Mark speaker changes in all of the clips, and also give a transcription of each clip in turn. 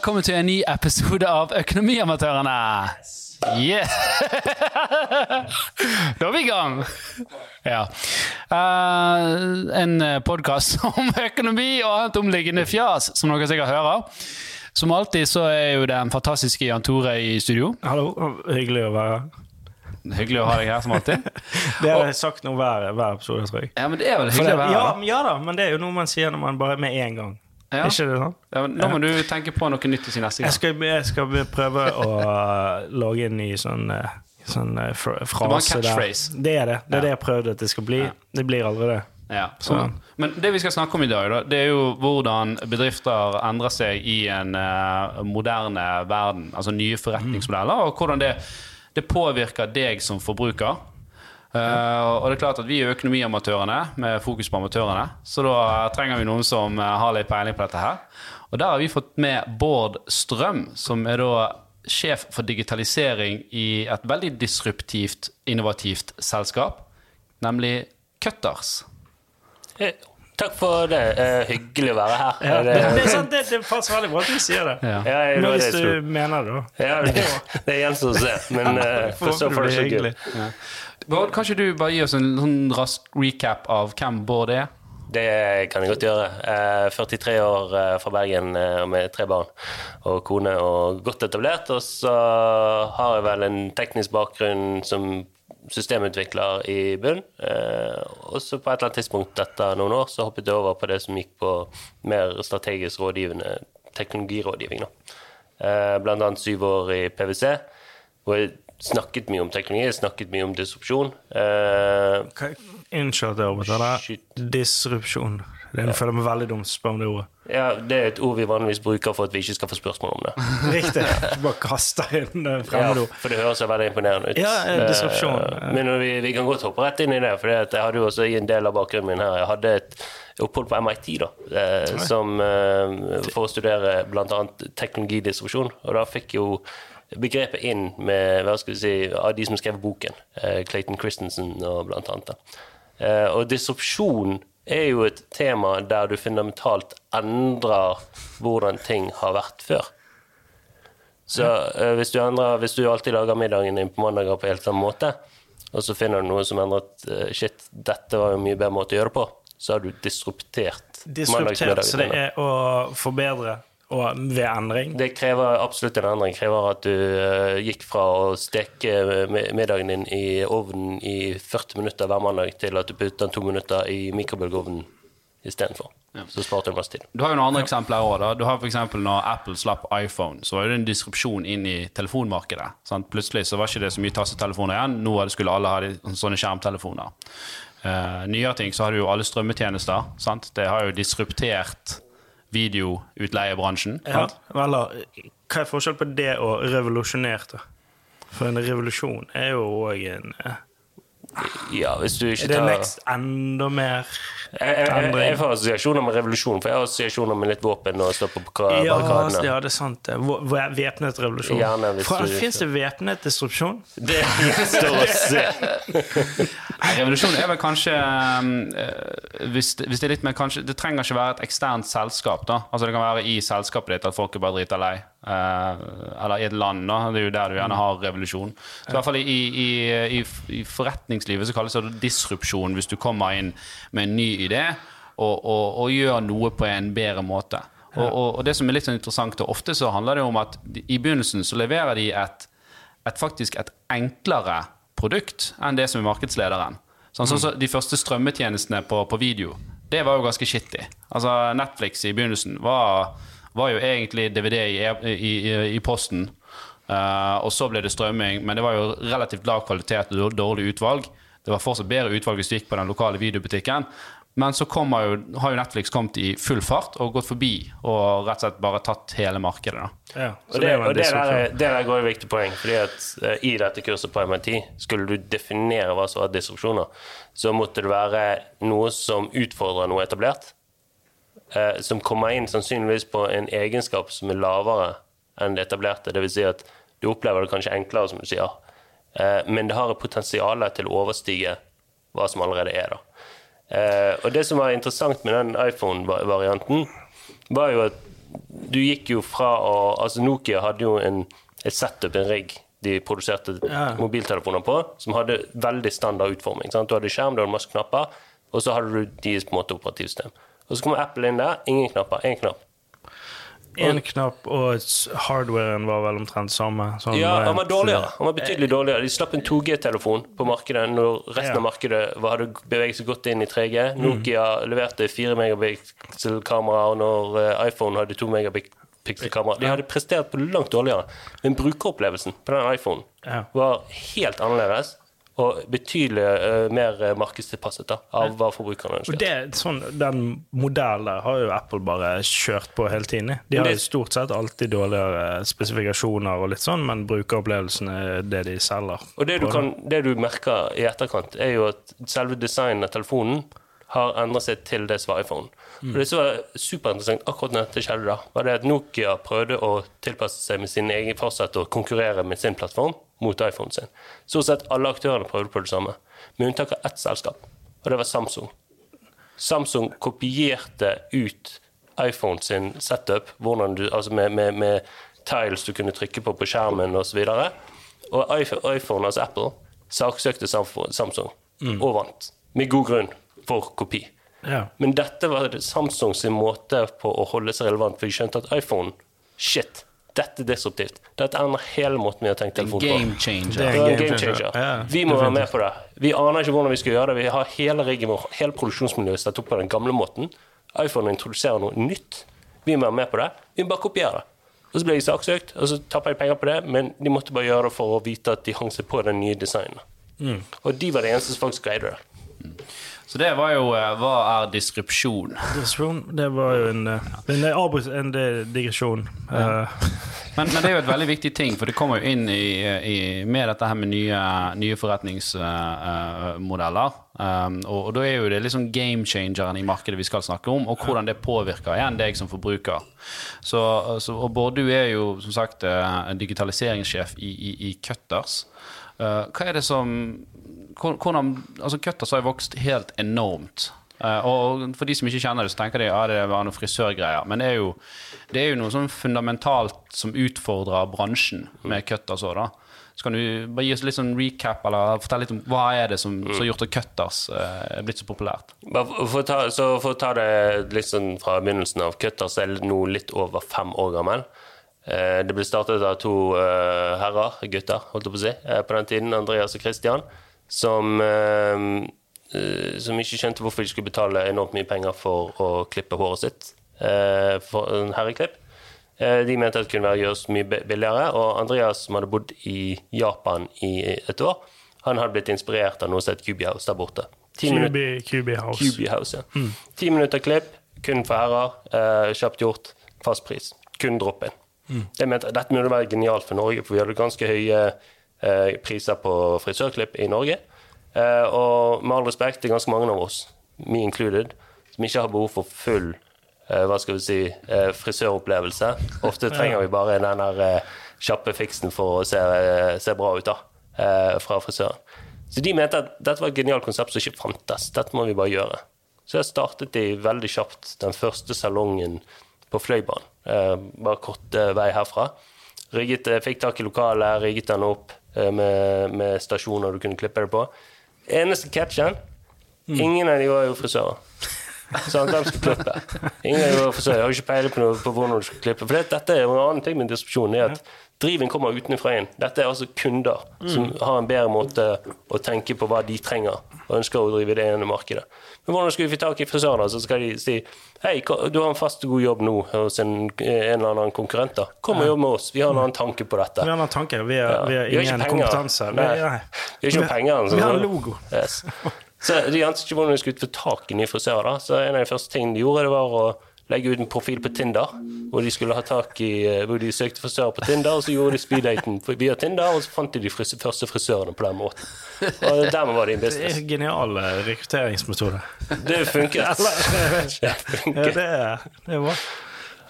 Speaker 1: velkommen til en ny episode av Økonomiamatørene. Yeah! da er vi i gang. Ja. Uh, en podkast om økonomi og annet omliggende fjas, som dere sikkert hører. Som alltid så er jo den fantastiske Jan Tore i studio.
Speaker 2: Hallo, hyggelig å være her.
Speaker 1: Hyggelig å ha deg her, som alltid.
Speaker 2: Det har jeg sagt nå hver, hver episode, tror jeg.
Speaker 1: Ja, men det er vel hyggelig
Speaker 2: det,
Speaker 1: å være her.
Speaker 2: Ja, ja da, men det er jo noe man sier når man bare er med én gang.
Speaker 1: Ja.
Speaker 2: Ikke det sånn?
Speaker 1: Ja, men nå må du tenke på noe nytt til sin neste
Speaker 2: Jeg
Speaker 1: gang.
Speaker 2: skal, jeg skal prøve å lage inn i sånn, uh, sånn
Speaker 1: fr
Speaker 2: frase det
Speaker 1: der.
Speaker 2: Det er det. Det er det jeg prøvde at det skal bli. Det blir aldri det.
Speaker 1: Ja,
Speaker 2: Så-
Speaker 1: sånn. Men det vi skal snakke om i dag, da, det er jo hvordan bedrifter endrer seg i en uh, moderne verden. Altså nye forretningsmodeller, og hvordan det, det påvirker deg som forbruker. Eh, og det er klart at Vi er økonomiamatørene med fokus på amatørene, så da trenger vi noen som eh, har litt peiling på dette her. Og Der har vi fått med Bård Strøm, som er da sjef for digitalisering i et veldig disruptivt, innovativt selskap, nemlig Cutters.
Speaker 3: Hey. Takk for det. Uh, hyggelig å være her.
Speaker 2: Ja, det,
Speaker 3: det-
Speaker 2: er sant, det, det passer veldig bra at du sier det.
Speaker 1: Ja.
Speaker 3: Ja, jeg,
Speaker 2: Men hvis du mener det, da.
Speaker 3: ja, det, det gjenstår å se. Men uh, for så får
Speaker 2: det
Speaker 3: så.
Speaker 1: Bård, kan ikke du bare gi oss en sånn rask recap av hvem Bård er?
Speaker 3: Det kan jeg godt gjøre. Eh, 43 år eh, fra Bergen eh, med tre barn og kone og godt etablert. Og så har jeg vel en teknisk bakgrunn som systemutvikler i bunn. Eh, og så på et eller annet tidspunkt etter noen år så hoppet jeg over på det som gikk på mer strategisk rådgivende teknologirådgivning. Eh, blant annet syv år i PwC, hvor jeg snakket mye om teknologi, snakket mye om disrupsjon. Eh,
Speaker 2: Hva- Unnskyld at jeg overtar. Disrupsjon. Det er, føler jeg meg veldig dumt å spørre om det ordet.
Speaker 3: ja, det er et ord vi vanligvis bruker for at vi ikke skal få spørsmål om det.
Speaker 2: Riktig. Bare kaste inn det
Speaker 3: Ja, for det høres veldig imponerende ut.
Speaker 2: Ja, disrupsjon.
Speaker 3: Eh, Men vi, vi kan godt hoppe rett inn i det, for jeg hadde jo også i en del av bakgrunnen min her Jeg hadde et opphold på MIT da, eh, som, eh, for å studere bl.a. teknologidisrupsjon. Og da fikk jo begrepet inn med hva skal vi si, av de som skrev boken. eh, Clayton Christensen og blant annet. Eh, Og disrupsjon er jo et tema der du fundamentalt endrer hvordan ting har vært før. Så eh, hvis, du endrer, hvis du alltid lager middagen din på mandager på helt samme måte, og så finner du noe som endrer at shit, dette var jo mye bedre måte å gjøre det på, så har du disruptert
Speaker 2: Disruptert, så det er å forbedre og ved endring.
Speaker 3: Det krever absolutt en endring. Det krever at du eh, gikk fra å steke middagen din i ovnen i 40 minutter hver mandag, til at du putter den to minutter i mikrobølgeovnen istedenfor. Så sparte du masse tid.
Speaker 1: Du har jo noen andre eksempler òg. Du har eksempel når Apple slapp iPhone, så var det en disrupsjon inn i telefonmarkedet. Sant? Plutselig så var ikke det så mye tastetelefoner igjen. Nå skulle alle ha de, sånne skjermtelefoner. Uh, nyere ting så har du jo alle strømmetjenester. Sant? Det har jo disruptert videoutleiebransjen.
Speaker 2: Ja, eller hva er forskjellen på det og revolusjonert? da? For en revolusjon er jo òg en eh,
Speaker 3: Ja, hvis du ikke
Speaker 2: Er det
Speaker 3: tar
Speaker 2: next enda mer
Speaker 3: Jeg, jeg, jeg, får assosiasjoner med revolusjon, for jeg har assosiasjoner med litt våpen og stå på
Speaker 2: Ja,
Speaker 3: barrikadene.
Speaker 2: ja, det er sant. Væpnet revolusjon.
Speaker 3: Gjerne, hvis du-
Speaker 2: Fins det væpnet destruksjon?
Speaker 3: Det gjenstår å se.
Speaker 1: Revolusjon er vel kanskje eh, hvis, det- hvis det er litt mer kanskje Det trenger ikke være et eksternt selskap. da Altså Det kan være i selskapet ditt at folk er bare drita lei. Eh, eller i et land. da Det er jo der du gjerne har revolusjon. Så i hvert fall i, i, i, i forretningslivet så kalles det disrupsjon hvis du kommer inn med en ny idé og, og, og gjør noe på en bedre måte. Og, og, det som er litt sånn interessant, og ofte så handler det om at i begynnelsen så leverer de et, et faktisk et enklere produkt enn det som er markedslederen. Sånn som så de første strømmetjenestene på, på video. Det var jo ganske shitty. Altså Netflix i begynnelsen var, var jo egentlig DVD i, i, i, i posten. Uh, og så ble det strømming, men det var jo relativt lav kvalitet og dårlig utvalg. Det var fortsatt bedre utvalg hvis du gikk på den lokale videobutikken. Men så jo, har jo Netflix kommet i full fart og gått forbi og rett og slett bare tatt hele markedet. da.
Speaker 2: Ja, så
Speaker 3: Og det, og det, der, er- det der går jo viktig poeng. fordi at uh, I dette kurset på MIT skulle du definere hva som var disrupsjoner, så måtte det være noe som utfordrer noe etablert. Uh, som kommer inn sannsynligvis på en egenskap som er lavere enn det etablerte. Dvs. Si at du opplever det kanskje enklere, som du sier, uh, men det har et potensial til å overstige hva som allerede er. da. Eh, og det som var interessant med den iPhone-varianten, var jo at du gikk jo fra å Altså, Nokia hadde jo en, et setup, en rigg, de produserte
Speaker 2: Ja.
Speaker 3: mobiltelefoner på, som hadde veldig standard utforming. Sant? Du hadde skjerm, du hadde masse knapper, og så hadde du deres på en måte operativsystem. Og så kommer Apple inn der, ingen knapper, én knapp.
Speaker 2: Én knapp, og hardwaren var vel omtrent samme. sånn
Speaker 3: Ja, han var dårligere. Han var betydelig dårligere. De slapp en 2G-telefon på markedet når resten
Speaker 2: Ja.
Speaker 3: av markedet var- hadde beveget seg godt inn i 3G. Nokia leverte 4 megapixel-kamera, og når eh, iPhone hadde 2 megapixel-kamera. De hadde prestert på langt dårligere. Men brukeropplevelsen på den iPhonen
Speaker 2: Ja.
Speaker 3: var helt annerledes. Og betydelig uh, mer eh, markedstilpasset da, av hva forbrukerne
Speaker 2: Og det, sånn, Den modellen der har jo Apple bare kjørt på hele tiden. De har jo stort sett alltid dårligere spesifikasjoner, og litt sånn, men brukeropplevelsen er det de selger.
Speaker 3: Og det du, kan, det du merker i etterkant, er jo at selve designen av telefonen har endret seg til det som var iPhone. Og det som var superinteressant akkurat når dette skjedde, da, var det at Nokia prøvde å tilpasse seg med sin egen fortsette å konkurrere med sin plattform mot iPhonen sin. Stort sett alle aktørene prøvde på det samme, med unntak av ett selskap, og det var Samsung. Samsung kopierte ut iPhone sin setup, du, altså med, med, med tiles du kunne trykke på på skjermen osv. Og, og iPhone, altså Apple, saksøkte Samsung Samsung og vant. Med god grunn for kopi.
Speaker 2: Ja.
Speaker 3: Men dette var Samsung sin måte på å holde seg relevant, for de skjønte at iPhone Shit, dette er disruptivt. Dette endrer hele måten vi har tenkt telefon på.
Speaker 1: Game changer.
Speaker 2: Det er
Speaker 3: en
Speaker 2: game
Speaker 3: game
Speaker 2: changer.
Speaker 3: changer.
Speaker 2: Ja,
Speaker 3: vi må være med på det. Vi aner ikke hvordan vi skal gjøre det. Vi har hele riggen vår, hele produksjonsmiljøet satt opp på den gamle måten. iPhone introduserer noe nytt. Vi må være med på det. Vi må bare kopiere det. Og så ble jeg saksøkt, og så tapper jeg penger på det, men de måtte bare gjøre det for å vite at de hang seg på den nye designen. Og de var de eneste som faktisk greide det.
Speaker 1: Så det var jo eh, Hva er disrupsjon?
Speaker 2: Disrupsjon, det var jo en, eh, en, avbryt- en eh, digresjon. Ja.
Speaker 1: Men, men det er jo et veldig viktig ting, for det kommer jo inn i, i, med dette her med nye, nye forretningsmodeller. Um, og, og da er jo det liksom game changeren i markedet vi skal snakke om, og hvordan det påvirker igjen deg som forbruker. Så, så, og Bård, du er jo som sagt eh, digitaliseringssjef i, i, i Cutters. Uh, hva er det som hvordan, altså Cutters har vokst helt enormt. Eh, og For de som ikke kjenner det, så tenker de ja, det var noe frisørgreier. Men det er jo, det er jo noe sånn fundamentalt som utfordrer bransjen med Cutters òg, da. Så kan du bare gi oss litt sånn recap, eller fortelle litt om hva er det som, har gjort at Cutters eh, er blitt så populært?
Speaker 3: For- å ta, for å ta det litt sånn fra begynnelsen av Cutters er nå litt over fem år gammel. Eh, Det ble startet av to herrer, gutter, holdt jeg på å si, på den tiden, Andreas og Christian, som, eh, eh, som ikke skjønte hvorfor de skulle betale enormt mye penger for å klippe håret sitt. eh, For en herreklipp. Eh, De mente at det kunne være gjøres mye billigere, og Andreas, som hadde bodd i Japan i et år, han hadde blitt inspirert av noe som het Cubi House der borte. Ti
Speaker 2: QB House.
Speaker 3: QB House, ja. Ti minutter klipp, kun for herrer. Kjapt gjort, fast pris. Kun drop in. Jeg mente, dette jo være genialt for Norge, for vi hadde ganske høye priser på frisørklipp i Norge. Eh, og med all respekt, det er ganske mange av oss, me included, som ikke har behov for full eh, hva skal vi si, eh, frisøropplevelse. Ofte trenger vi bare den der eh, kjappe fiksen for å se, eh, se bra ut da, eh, fra frisøren. Så de mente at dette var et genialt konsept som ikke fantes. Dette må vi bare gjøre. Så jeg startet de veldig kjapt den første salongen på Fløibanen. Eh, bare kort eh, vei herfra. Rigget, eh, fikk tak i lokalet, rigget den opp eh, med, med stasjoner du kunne klippe det på. Eneste catchen Ingen av de var jo frisører. Sant, de skal klippe. Ingen de. Jeg har ikke peiling på, på hvordan du skal klippe. For det, dette er en annen ting med diskusjonen er at driven kommer utenfra inn. Dette er altså kunder som har en bedre måte å tenke på hva de trenger, og ønsker å drive det ene markedet. Men hvordan skal vi få tak i frisører? Så skal de si Hei, du har en fast og god jobb nå hos en, en eller annen konkurrent. da. Kom og jobb med oss. Vi har en annen tanke på dette.
Speaker 2: Vi har. Vi har,
Speaker 3: Ja.
Speaker 2: vi har
Speaker 3: Vi har
Speaker 2: ingen kompetanse. Vi
Speaker 3: har ikke noe penger. altså.
Speaker 2: vi har en logo.
Speaker 3: Yes. Så de ante ikke hvordan de skulle få tak i nye frisører. Så en av de første tingene de gjorde, det var å legge ut en profil på Tinder, hvor de skulle ha tak i, eh, hvor de søkte frisører på Tinder, og så gjorde de speeddaten via Tinder, og så fant de de fris første frisørene på den måten. Og dermed var de en
Speaker 2: Det er en genial eh, rekrutteringsmetode.
Speaker 3: Det
Speaker 2: ikke.
Speaker 3: Det funket.
Speaker 2: det, er, det er bra.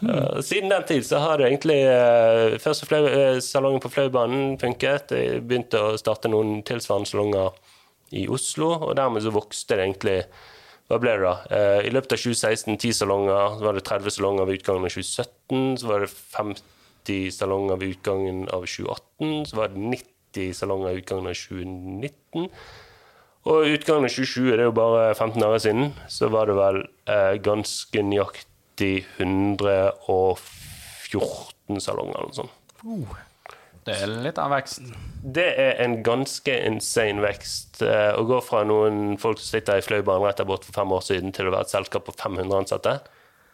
Speaker 3: Mm. Siden den tid så har det egentlig eh, Først salongen på Flaubanen funket. Jeg begynte å starte noen tilsvarende salonger i Oslo, og dermed så vokste det egentlig hva ble det da? Eh, I løpet av 2016 10 salonger, så var det 30 salonger ved utgangen av 2017. Så var det 50 salonger ved utgangen av 2018. Så var det 90 salonger ved utgangen av 2019. Og utgangen av 2020, det er jo bare 15 dager siden, så var det vel eh, ganske nøyaktig 114 salonger eller noe sånt.
Speaker 1: Det er litt av vekst.
Speaker 3: Det er en ganske insane vekst. eh, Å gå fra noen folk som sitter i Fløibanen rett der borte for fem år siden, til å være et selskap på 500 ansatte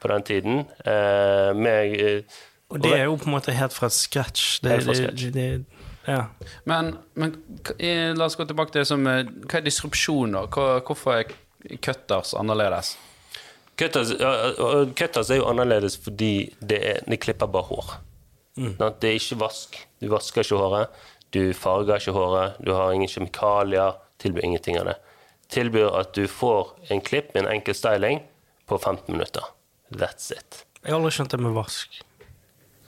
Speaker 3: på den tiden. Eh, med, eh,
Speaker 2: Og det er jo på en måte helt fra scratch. Det,
Speaker 3: Helt fra
Speaker 2: det,
Speaker 3: scratch.
Speaker 2: det, ja.
Speaker 1: Men, men la oss gå tilbake til det som Hva er disrupsjon, da? Hvorfor er cutters annerledes?
Speaker 3: Cutters, cutters er jo annerledes fordi det, er, de klipper bare hår. Sant? Det er ikke vask. Du vasker ikke håret. Du farger ikke håret. Du har ingen kjemikalier. Tilbyr ingenting av det. Tilbyr at du får en klipp med en enkel styling på 15 minutter. That's it.
Speaker 2: Jeg har aldri skjønt det med vask.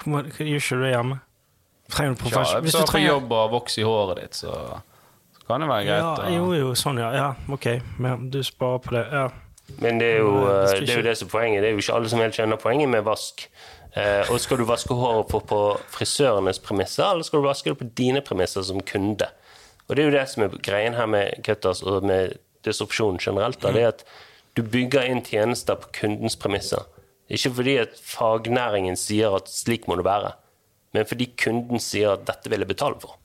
Speaker 2: Hva Gjør ikke du det hjemme? Trenger du
Speaker 1: Ja,
Speaker 2: profesjon-
Speaker 1: hvis du trenger jobb og vokser i håret ditt, så, så kan det være greit.
Speaker 2: Ja, jo, jo, sånn, ja. ja ok, men du sparer på det. Ja.
Speaker 3: Men det er jo
Speaker 2: det
Speaker 3: eh, det, er jo det som er poenget. Det er jo ikke alle som helt skjønner poenget med vask. Eh, og skal du vaske håret på, på frisørenes premisser, eller skal du vaske det på dine premisser som kunde? Og det er jo det som er greien her med cutters og med disrupsjon generelt. Da, det er at du bygger inn tjenester på kundens premisser. Ikke fordi at fagnæringen sier at slik må det være, men fordi kunden sier at dette vil jeg betale for.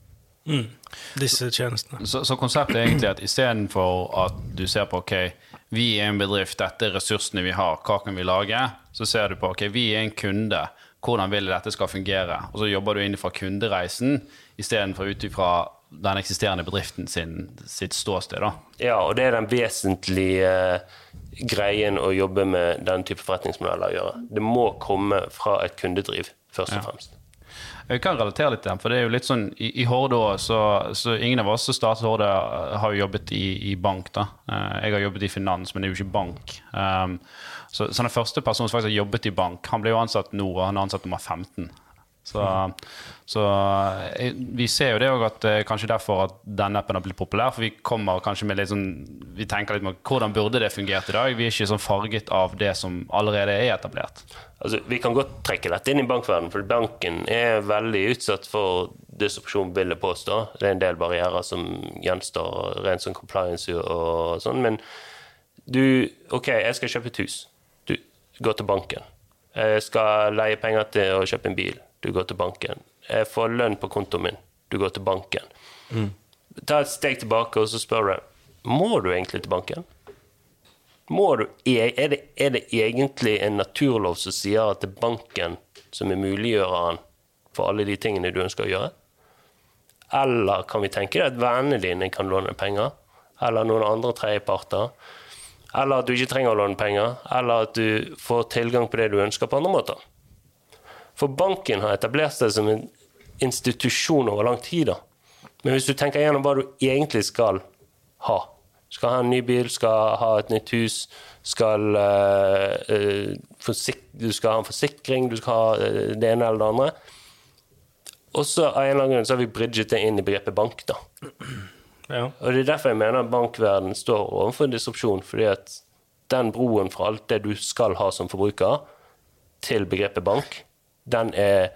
Speaker 2: Disse tjenestene.
Speaker 1: Så, så konseptet er egentlig at istedenfor at du ser på ok, vi er en bedrift, dette er ressursene vi har, hva kan vi lage? Så ser du på ok, vi er en kunde, hvordan vil dette skal fungere? Og så jobber du inn fra kundereisen istedenfor ut ifra den eksisterende bedriften sin, sitt ståsted. da.
Speaker 3: Ja, og det er den vesentlige eh, greien å jobbe med den type forretningsmodeller å gjøre. Det må komme fra et kundedriv, først og fremst.
Speaker 1: Jeg kan relatere litt til den, for det er jo litt sånn I, i Horde så, så ingen av oss som startet Horde, eh, har jo jobbet i, i bank. da. Eh, Jeg har jobbet i finans, men det er jo ikke bank. Um, så, så den første personen som faktisk har jobbet i bank, han ble jo ansatt nå, og han er ansatt nummer 15. Så, så eh, vi ser jo det òg at er kanskje derfor at denne appen har blitt populær. For vi kommer kanskje med litt sånn Vi tenker litt på hvordan burde det fungert i dag? Vi er ikke sånn farget av det som allerede er etablert.
Speaker 3: Altså, vi kan godt trekke dette inn i bankverdenen, for banken er veldig utsatt for disrupsjon, vil jeg påstå. Det er en del barrierer som gjenstår, rent sånn compliance og sånn. Men du OK, jeg skal kjøpe et hus. Går til banken. Jeg skal leie penger til å kjøpe en bil. Du går til banken. Jeg får lønn på kontoen min. Du går til banken. Ta et steg tilbake og så spør du må du egentlig til banken. Må du, er, det, er det egentlig en naturlov som sier at det er banken som er muliggjøreren for alle de tingene du ønsker å gjøre? Eller kan vi tenke deg at vennene dine kan låne penger? Eller noen andre tredjeparter? Eller at du ikke trenger å låne penger? Eller at du får tilgang på det du ønsker på andre måter? For banken har etablert seg som en institusjon over lang tid. da. Men hvis du tenker gjennom hva du egentlig skal ha Skal ha en ny bil, skal ha et nytt hus, skal, uh, du skal ha en forsikring, du skal ha eh, det ene eller det andre. Og så av en eller annen grunn så har vi bridget det inn i begrepet bank. da.
Speaker 2: Ja.
Speaker 3: Og Det er derfor jeg mener bankverden står overfor en disrupsjon. fordi at den broen fra alt det du skal ha som forbruker, til begrepet bank, den er,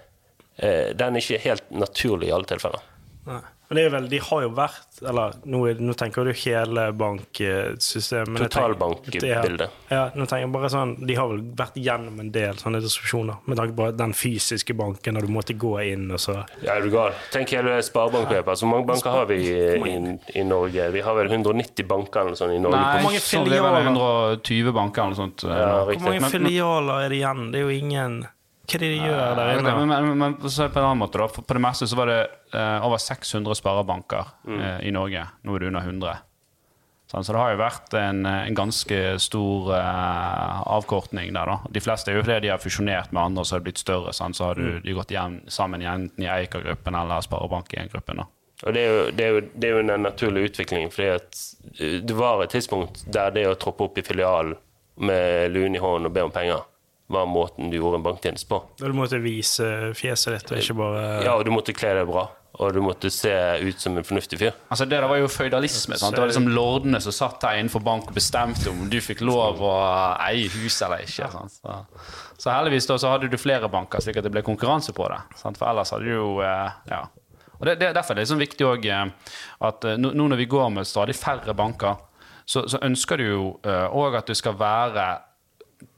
Speaker 3: eh, den er ikke helt naturlig i alle tilfeller.
Speaker 2: Nei. Men det er vel, de har jo vært Eller nå, nå tenker du hele banksystemet.
Speaker 3: Totalbankbildet.
Speaker 2: Ja, nå tenker jeg bare sånn De har vel vært gjennom en del sånne diskusjoner med tanke på den fysiske banken, og du måtte gå inn, og så
Speaker 3: Ja, er du gal? Tenk hele sparebankbegrepet. Så Hvor mange banker har vi i, i, i Norge? Vi har vel 190 banker eller sånn i Norge.
Speaker 1: Nei,
Speaker 2: mange
Speaker 1: så vel
Speaker 2: filialer?
Speaker 1: 120 banker eller noe sånt. eh,
Speaker 3: Ja.
Speaker 2: Hvor mange filialer er det igjen? Det er jo ingen Hva er det de gjør der
Speaker 1: Ja,
Speaker 2: inne?
Speaker 1: Men, men, men så på en annen måte da, for På det meste så var det eh, over 600 sparebanker eh, i Norge. Nå er det under 100. Sånn, så det har jo vært en, en ganske stor eh, avkortning der. da. De fleste er jo fordi de har fusjonert med andre, og så har det blitt større. Sånn, så har du, de gått hjem, sammen i enten i Eika-gruppen eller Sparebank 1-gruppen. da.
Speaker 3: Og det er, jo, det, er jo, det er jo den naturlige utviklingen. fordi at uh, det var et tidspunkt der det å troppe opp i filialen med luen i hånden og be om penger, var måten du gjorde en banktjeneste på.
Speaker 2: Du måtte vise fjeset ditt, og ikke bare
Speaker 3: Ja, og du måtte kle deg bra. og du måtte se ut som en fornuftig fyr.
Speaker 1: Altså Det der var jo føydalisme. sant? Det var liksom lordene som satt her innenfor bank og bestemte om du fikk lov å eie hus eller ikke. Sant? Så, så heldigvis da så hadde du flere banker, slik at det ble konkurranse på det. Sant? For ellers hadde du jo eh, Ja. Og det, det, Derfor er det liksom viktig òg at eh, nå når vi går med stadig færre banker, så, så ønsker du jo òg at du skal være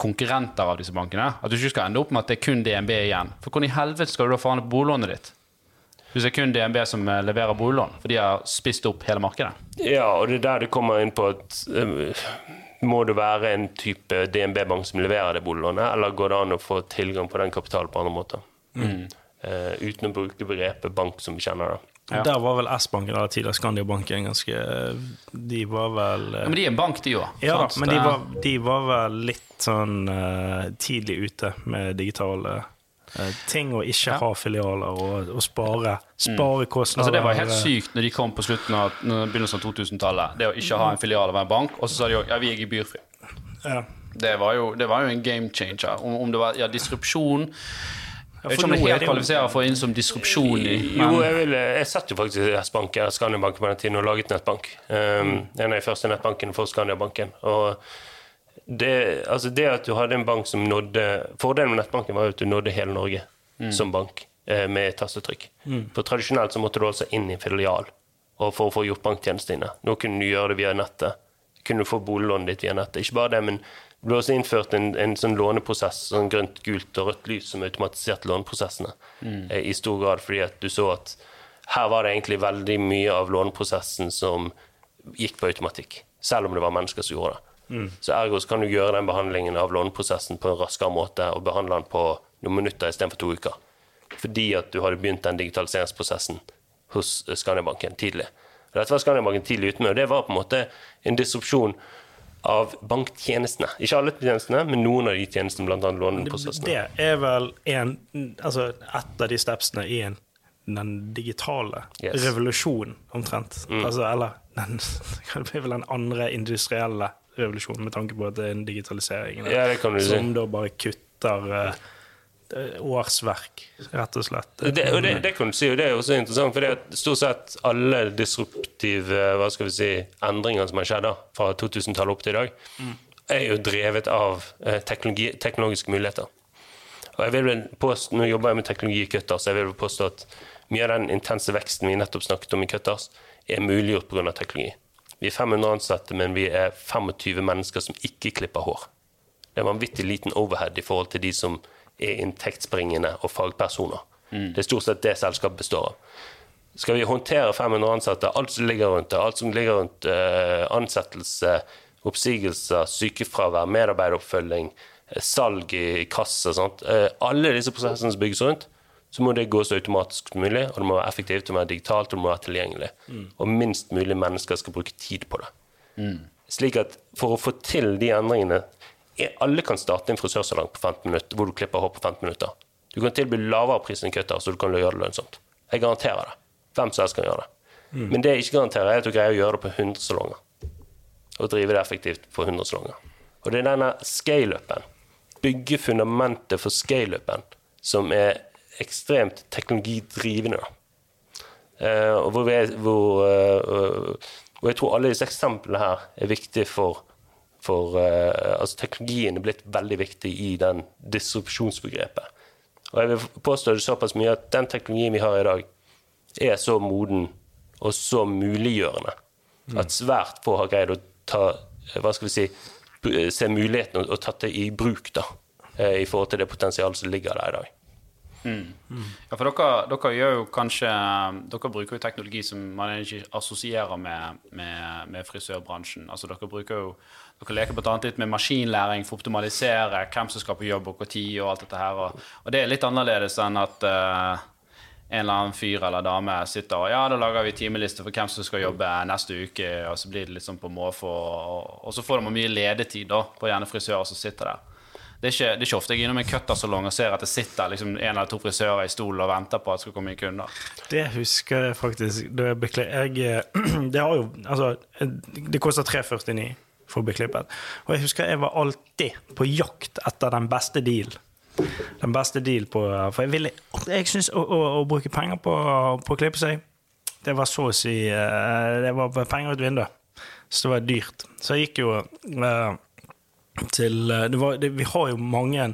Speaker 1: konkurrenter av disse bankene. At du ikke skal ende opp med at det er kun DNB igjen. For hvordan i helvete skal du da få an boliglånet ditt? Hvis det er kun DNB som eh, leverer boliglån, for de har spist opp hele markedet.
Speaker 3: Ja, og det er der det kommer inn på at eh, må det være en type DNB-bank som leverer det boliglånet, eller går det an å få tilgang på den kapitalen på andre måter? Eh, uten å bruke begrepet bank som vi kjenner det.
Speaker 1: Ja.
Speaker 2: Der var vel S-banken eller tidligere Skandiabanken ganske De var vel eh,
Speaker 1: Ja, men de er bank, de òg.
Speaker 2: Ja sant? men de var, de var vel litt sånn uh, tidlig ute med digitale uh, ting, og ikke ha filialer og, og spare, spare kostnader.
Speaker 1: Altså Det var helt sykt når de kom på slutten av begynnelsen av 2000-tallet. Det å ikke ha en filial av en bank. Og så sa de òg ja, vi er gebyrfrie.
Speaker 2: Ja.
Speaker 1: Det var jo, det var jo en game changer. Om, om det var ja, disrupsjon Jeg vet ikke om det helt kvalifiserer for inn som disrupsjon i
Speaker 3: Jo, jeg, vil, jeg satt jo faktisk i S-bank, eller Skandiabanken på den tiden, og laget nettbank. Um, En av de første nettbankene for Skandiabanken. Og det, altså det at du hadde en bank som nådde Fordelen med nettbanken var at du nådde hele Norge som bank eh, med tastetrykk. Mm. For tradisjonelt så måtte du altså inn i filial for å få gjort banktjenestene dine. Nå kunne du gjøre det via nettet. Kunne du få boliglånet ditt via nettet. Ikke bare det, men det ble også innført en, en sånn låneprosess, sånn grønt, gult og rødt lys som automatiserte låneprosessene. Eh, I stor grad fordi at du så at her var det egentlig veldig mye av låneprosessen som gikk på automatikk. Selv om det var mennesker som gjorde det. Så ergo så kan du gjøre den behandlingen av låneprosessen på en raskere måte og behandle den på noen minutter istedenfor to uker. Fordi at du hadde begynt den digitaliseringsprosessen hos Skandiabanken tidlig. Og Dette var Skandiabanken tidlig ute med, og det var på en måte en disrupsjon av banktjenestene. Ikke alle tjenestene, men noen av de tjenestene, bl.a. låneprosessene.
Speaker 2: Det er vel en, altså et av de stepsene i en, den digitale
Speaker 3: Yes. Mm.
Speaker 2: revolusjonen, omtrent. Altså, eller den, det blir vel den andre industrielle revolusjonen, med tanke på at det er en digitalisering
Speaker 3: Ja, det kan du si.
Speaker 2: som da bare kutter eh, årsverk, rett og slett.
Speaker 3: Det, og det, det kan du si, og det er også interessant, for det at stort sett alle disruptive hva skal vi si, endringer som har skjedd da, fra 2000-tallet opp til i dag, er jo drevet av eh, teknologi, teknologiske muligheter. Og jeg vil påstå, Nå jobber jeg med teknologi i Cutters, jeg vil påstå at mye av den intense veksten vi nettopp snakket om i Cutters, er muliggjort pga. teknologi. Vi er 500 ansatte, men vi er 25 mennesker som ikke klipper hår. Det er vanvittig liten overhead i forhold til de som er inntektsbringende og fagpersoner. Det er stort sett det selskapet består av. Skal vi håndtere 500 ansatte, alt som ligger rundt det, alt som ligger rundt uh, ansettelse, oppsigelser, sykefravær, medarbeideroppfølging, eh, salg i kasse, sånt. Eh, alle disse prosessene som bygges rundt, så må det gå så automatisk som mulig, og det må være effektivt, det må være digitalt, og det må være tilgjengelig. Og minst mulig mennesker skal bruke tid på det. Slik at for å få til de endringene Alle kan starte en frisørsalong på 15 minutter, hvor du klipper hår på 15 minutter. Du kan tilby lavere pris enn kutter, så du kan gjøre det lønnsomt. Jeg garanterer det. Hvem som helst kan gjøre det. Men det jeg ikke garanterer, er at du greier å gjøre det på 100 salonger. Og drive det effektivt på 100 salonger. Og det er denne scale-upen, bygge fundamentet for scale-upen, som er ekstremt teknologidrivende. Eh, og hvor, vi hvor, uh, og jeg tror alle disse eksemplene her er viktige for, for eh, altså Teknologien er blitt veldig viktig i den disrupsjonsbegrepet. Og jeg vil påstå det såpass mye at den teknologien vi har i dag, er så moden og så muliggjørende at svært få har greid å ta hva skal vi si, se muligheten og, og tatt det i bruk da, eh, i forhold til det potensialet som ligger der i dag.
Speaker 1: Ja, for dere, dere gjør jo kanskje Dere bruker jo teknologi som man ikke assosierer med, med, med frisørbransjen. Altså dere bruker jo Dere leker bl.a. litt med maskinlæring for å optimalisere hvem som skal på jobb og når og alt dette her. Og, og det er litt annerledes enn at uh, en eller annen fyr eller dame sitter og ja, da lager vi timeliste for hvem som skal jobbe neste uke, og så blir det litt sånn på måfå, og, og så får de mye ledetid da, på gjerne frisører som sitter der. Det er, ikke, det er ikke ofte jeg er innom en cuttersalong og ser at det sitter liksom en eller to frisører i stolen og venter på at det skal komme inn kunder.
Speaker 2: Det husker jeg faktisk Det, jeg Det har jo Altså, det koster 349 for å bli klippet. Og jeg husker jeg var alltid på jakt etter den beste deal den beste deal på For jeg, ville, jeg syns å, å, å, bruke penger på, på, å klippe seg, det var så å si eh, Det var penger ut vinduet. Så det var dyrt. Så jeg gikk jo uh, til det var, det, Vi har jo mange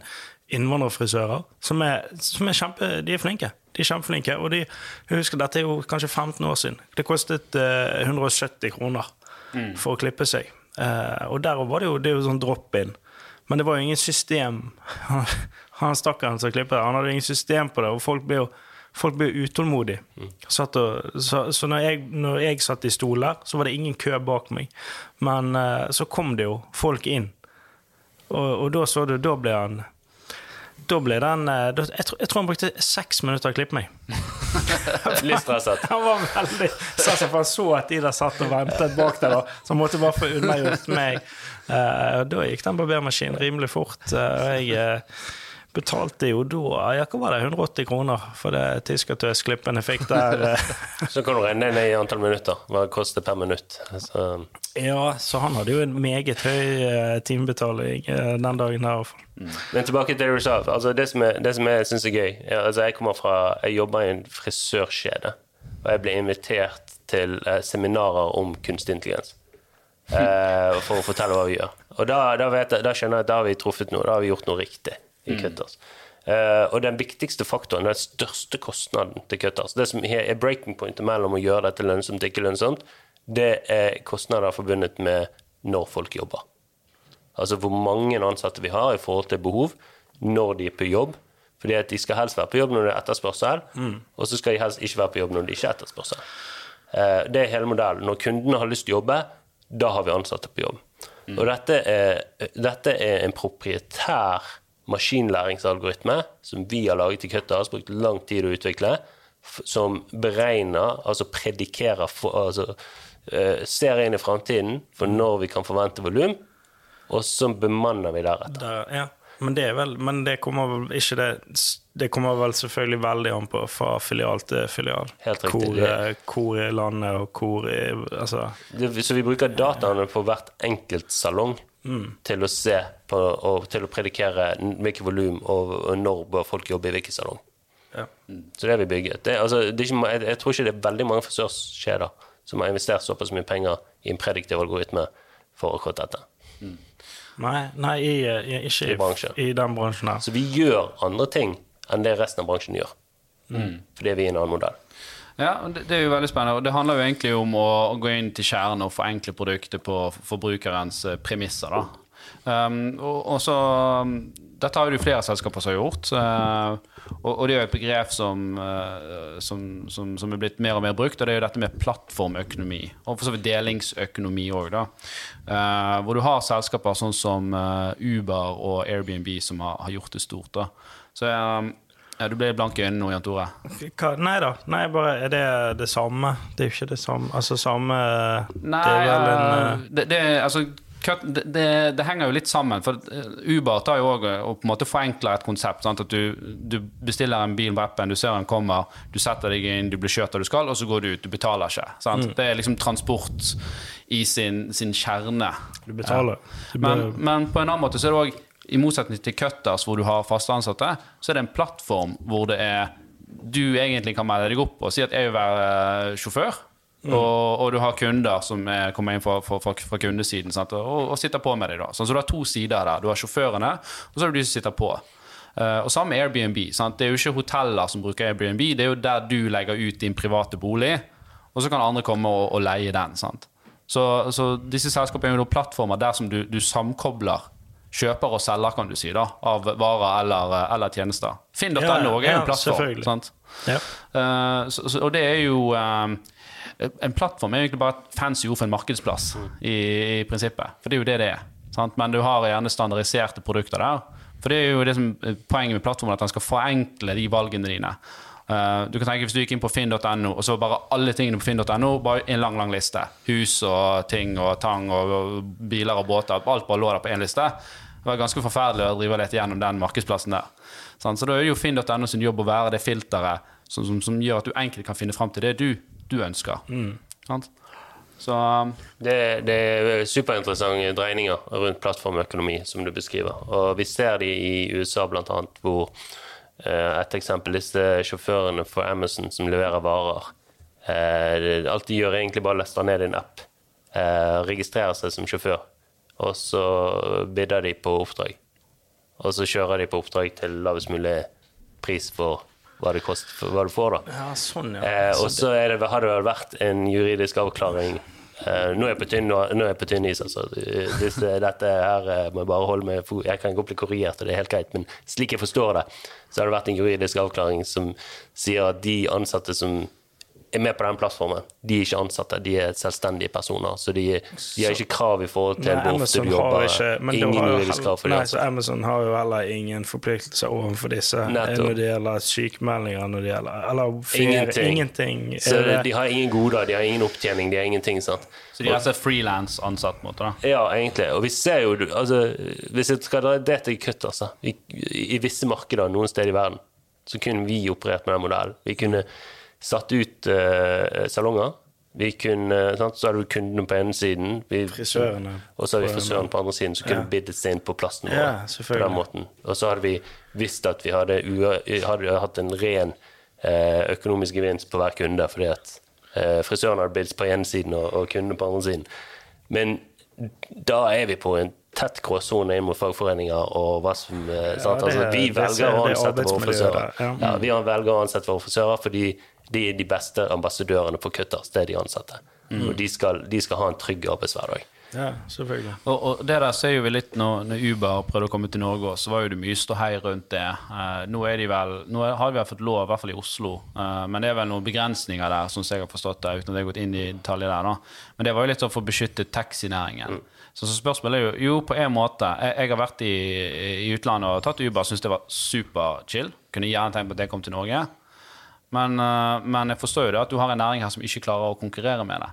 Speaker 2: innvandrerfrisører som er, som er kjempe De er flinke. De er kjempeflinke. Og de, jeg husker dette er jo kanskje 15 år siden. Det kostet uh, 170 kroner mm. for å klippe seg. Uh, og der var det jo, det er jo sånn drop-in. Men det var jo ingen system. Han stakkaren som klippet, han hadde ingen system på det, og folk ble jo folk ble utålmodige. Mm. Og, så, så når, jeg, når, jeg, satt i stoler, så var det ingen kø bak meg. Men uh, så kom det jo folk inn, og, og da så du, da ble han da ble den eh, da, jeg, tror, jeg, tror, han brukte seks minutter å klippe meg.
Speaker 3: Litt stresset.
Speaker 2: Han var veldig stresset, for han så at de der satt og ventet bak der, så han måtte bare få unnagjort meg. Uh, da gikk den barbermaskinen rimelig fort. Uh, jeg uh, betalte jo da ja, hva var det, 180 kroner for det tyskertøsklippen jeg fikk der.
Speaker 3: så kan du regne ned i antall minutter, hva det koster per minutt.
Speaker 2: Så. Ja, så han hadde jo en meget høy timebetaling den dagen her.
Speaker 3: Mm. Men tilbake til det du sa. Altså, det som jeg, det som jeg syns er gøy ja, altså, Jeg kommer fra, jeg jobber i en frisørkjede, og jeg ble invitert til eh, seminarer om kunstig intelligens. Eh, for å fortelle hva vi gjør. Og da, da, jeg, da, skjønner jeg at da har vi truffet noe, da har vi gjort noe riktig i mm. Cutters. Eh, og den viktigste faktoren, den største kostnaden til Cutters, det som er breaking pointet mellom å gjøre dette lønnsomt og ikke lønnsomt, det er kostnader forbundet med når folk jobber. Altså hvor mange ansatte vi har i forhold til behov når de er på jobb. Fordi at de skal helst være på jobb når det er etterspørsel, mm. og så skal de helst ikke være på jobb når det ikke er etterspørsel. Uh, det er hele modellen. Når kundene har lyst til å jobbe, da har vi ansatte på jobb. Mm. Og dette er, dette er, en proprietær maskinlæringsalgoritme som vi har laget i har brukt lang tid å utvikle, som beregner, altså predikerer, altså uh, ser inn i framtiden for når vi kan forvente volum, og så bemanner vi deretter.
Speaker 2: Der, ja. Men det, vel, men det kommer vel ikke det Det kommer vel selvfølgelig veldig an på fra filial til filial.
Speaker 3: Helt riktig. Hvor,
Speaker 2: hvor i landet og hvor i altså.
Speaker 3: det, Så vi bruker dataene på hvert enkelt salong mm. til å se på og til å predikere hvilket volum og, og, når bør folk jobbe i hvilken salong. Ja. Så det har vi bygget. Det, altså, det ikke, jeg, jeg, tror ikke det er veldig mange frisørkjeder som har investert såpass mye penger i en prediktiv algoritme for akkurat dette. Mm.
Speaker 2: Nei, nei i, i, ikke i, i, den bransjen her.
Speaker 3: Så vi gjør andre ting enn det resten av bransjen gjør. Mm. Fordi vi er i en annen modell.
Speaker 1: Ja, det, er jo veldig spennende. og Det handler jo egentlig om å, gå inn til kjernen og forenkle produktet på forbrukerens eh, premisser. da. Um, og, og så dette har jo flere selskaper som har gjort. Uh, og, og, det er jo et begrep som, uh, som, som, som, er blitt mer og mer brukt, og det er jo dette med plattformøkonomi. Og for så vidt delingsøkonomi òg, da. Uh, hvor du har selskaper sånn som Uber og Airbnb som har, har gjort det stort. da. Så um, ja, Du ble blank i øynene nå, Jan Tore.
Speaker 2: Nei da. Nei, bare Er det det samme? Det er jo ikke det samme Altså samme
Speaker 1: Nei, det er vel en det, det, altså det, det, det, henger jo litt sammen. For eh, Uber tar jo òg og på en måte forenkler et konsept. Sant? At du, du, bestiller en bil på appen, du ser den kommer, du setter deg inn, du blir kjørt der du skal, og så går du ut. Du betaler ikke. Mm. Det er liksom transport i sin, sin kjerne.
Speaker 2: Du betaler.
Speaker 1: Ja. Men, men, på en annen måte så er det òg, i motsetning til Cutters, hvor du har faste ansatte, så er det en plattform hvor det er du egentlig kan melde deg opp og si at jeg vil være eh, sjåfør. Mm. Og, og, du har kunder som er, kommer inn fra, fra, fra kundesiden og, og, sitter på med deg. da. Sånn, så du har to sider der. Du har sjåførene, og så har du de som sitter på. Uh, og Samme Airbnb. Sant? Det er jo ikke hoteller som bruker Airbnb, det er jo der du legger ut din private bolig, og så kan andre komme og, og leie den. Sant? Så, så, disse selskapene er jo plattformer der som du, du samkobler kjøper og selger, kan du si, da, av varer eller, eller tjenester. Finn.no ja, ja, er jo en plattform. Sant? Ja. Uh, så, og det er jo um, en plattform er egentlig bare et fancy ord for en markedsplass, mm. i, i, prinsippet. For det er jo det det er. Sant? Men du har gjerne standardiserte produkter der. For det er jo det som poenget med plattformen, at den skal forenkle de valgene dine. Uh, du kan tenke Hvis du gikk inn på finn.no, og så bare alle tingene på finn.no, bare en lang lang liste. Hus og ting og tang og, og biler og båter. Alt bare lå der på én liste. Det var ganske forferdelig å drive litt gjennom den markedsplassen der. Så da er det jo finn.no sin jobb å være det filteret som, som, som, gjør at du enkelt kan finne fram til det du du ønsker. Mm. Så um,
Speaker 3: Det, det er superinteressante dreininger rundt plattformøkonomi, som du beskriver. Og vi ser de i USA, annet, hvor eh, et eksempel disse sjåførene for Amazon som leverer varer. Eh, alt de gjør, er egentlig bare å laste ned en app, eh, registrere seg som sjåfør, og så bidder de på oppdrag. Og så kjører de på oppdrag til lavest mulig pris for hva det koster, for hva du får, da.
Speaker 2: Ja, sånn, ja.
Speaker 3: Eh, og så det, har det vel vært en juridisk avklaring eh, Nå er jeg på tynn, tynn is, altså. Hvis det, dette her eh, må jeg bare holde med Jeg kan godt bli korrigert, og det er helt greit, men slik jeg forstår det, så har det vært en juridisk avklaring som sier at de ansatte som er med på den plattformen, de er ikke ansatte, de er selvstendige personer. Så de, de har ikke krav i forhold til hvor ofte du jobber.
Speaker 2: ikke
Speaker 3: Ingen
Speaker 2: har
Speaker 3: juridisk krav for
Speaker 2: Nei, så. Amazon har jo heller ingen forpliktelser overfor disse eh,
Speaker 3: Nettopp.
Speaker 2: når det gjelder sykemeldinger, når det gjelder Eller ferie,
Speaker 3: Ingenting.
Speaker 2: ingenting.
Speaker 3: Så
Speaker 2: det-
Speaker 3: de har ingen goder, de har ingen opptjening, de har ingenting. sant?
Speaker 1: Så de er altså frilansansatt?
Speaker 3: Ja, egentlig. Og vi ser jo altså, Hvis jeg skal dra det til kutt, altså I, I visse markeder noen steder i verden så kunne vi operert med den modellen. Vi kunne satt ut eh, salonger. Vi kunne, sant? Så hadde vi kundene på ene siden, vi,
Speaker 2: Frisørene
Speaker 3: og så hadde vi frisøren på andre siden, så kunne
Speaker 2: Ja.
Speaker 3: biddet seg inn på plassen vår.
Speaker 2: Ja,
Speaker 3: på den måten. Og så hadde vi visst at vi hadde, hadde hatt en ren eh, økonomisk gevinst på hver kunde, fordi at eh, frisøren hadde bidd på ene siden og, og kundene på andre siden. Men da er vi på en tett gråsone inn mot fagforeninger og hva som ja, sant?
Speaker 2: det-
Speaker 3: altså, Vi velger å
Speaker 2: det
Speaker 3: ansette våre frisører.
Speaker 2: ja.
Speaker 3: Ja, vi velger å ansette våre frisører fordi de er de beste ambassadørene for Cutters. Det er de ansatte.
Speaker 2: Mm.
Speaker 3: Og de skal, de skal ha en trygg arbeidshverdag.
Speaker 2: Ja, selvfølgelig.
Speaker 1: Og, og det der ser jo vi litt når, når Uber prøvde å komme til Norge, så var jo det mye ståhei rundt det. Eh, nå, er de vel, nå har de vel fått lov, i hvert fall i Oslo, eh, men det er vel noen begrensninger der, som jeg har forstått det, uten at jeg har gått inn i detaljer der. da. Men det var jo litt sånn for å beskytte taxinæringen. Så, så spørsmålet er jo jo, på en måte Jeg, jeg har vært i, i utlandet og tatt Uber, syns det var superchill. Kunne gjerne tenkt på at det kom til Norge. Men, eh, men jeg forstår jo det at du har en næring her som ikke klarer å konkurrere med det.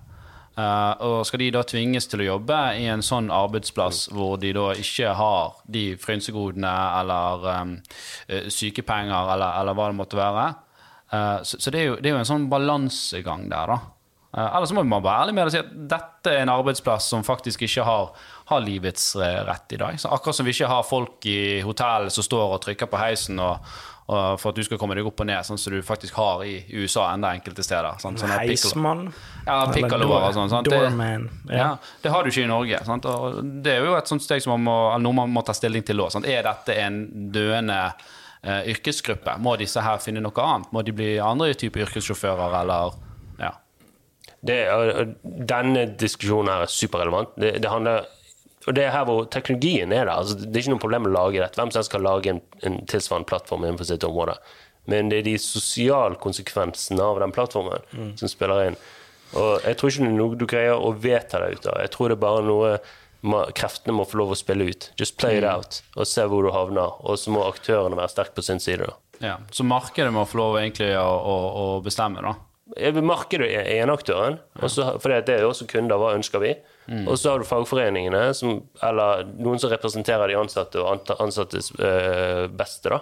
Speaker 1: Eh, og skal de da tvinges til å jobbe i en sånn arbeidsplass hvor de da ikke har de frynsegodene eller um, sykepenger eller, eller hva det måtte være? Så så det, er jo, det er jo en sånn balansegang der, da. Eller så må man være ærlig med det og si at dette er en arbeidsplass som faktisk ikke har, har livets rett i dag. Så akkurat som vi ikke har folk i hotellet som står og trykker på heisen og for at du skal komme deg opp og ned, sånn som du faktisk har i USA enda enkelte steder. Sånn, sånn
Speaker 2: Heismann.
Speaker 1: ja,
Speaker 2: door-
Speaker 1: og sånn. sant? Det-
Speaker 2: Doorman.
Speaker 1: Ja.
Speaker 2: Ja.
Speaker 1: det har du ikke i Norge. Sant? Og det er jo et sånt steg som man må, eller noe man må ta stilling til òg. Er dette en døende eh, yrkesgruppe? Må disse her finne noe annet? Må de bli andre typer yrkessjåfører, eller ja.
Speaker 3: Det, denne diskusjonen her er superrelevant. Det, det handler og det er her hvor teknologien er der. Altså, det er ikke noe problem å lage dette. Hvem som helst kan lage en, en tilsvarende plattform innenfor sitt område. Men det er de sosiale konsekvensene av den plattformen som spiller inn. Og jeg tror ikke det er noe du greier å vedta deg ut av. Jeg tror det er bare noe kreftene må få lov å spille ut. Just play it out, og se hvor du havner. Og så må aktørene være sterke på sin side. da.
Speaker 1: ja. Så markedet må få lov egentlig å, å, å bestemme, da.
Speaker 3: Markedet er eneaktøren, for det er jo også kunder. Hva ønsker vi? Og så har du fagforeningene, som, eller noen som representerer de ansatte og ansattes øh, beste, da,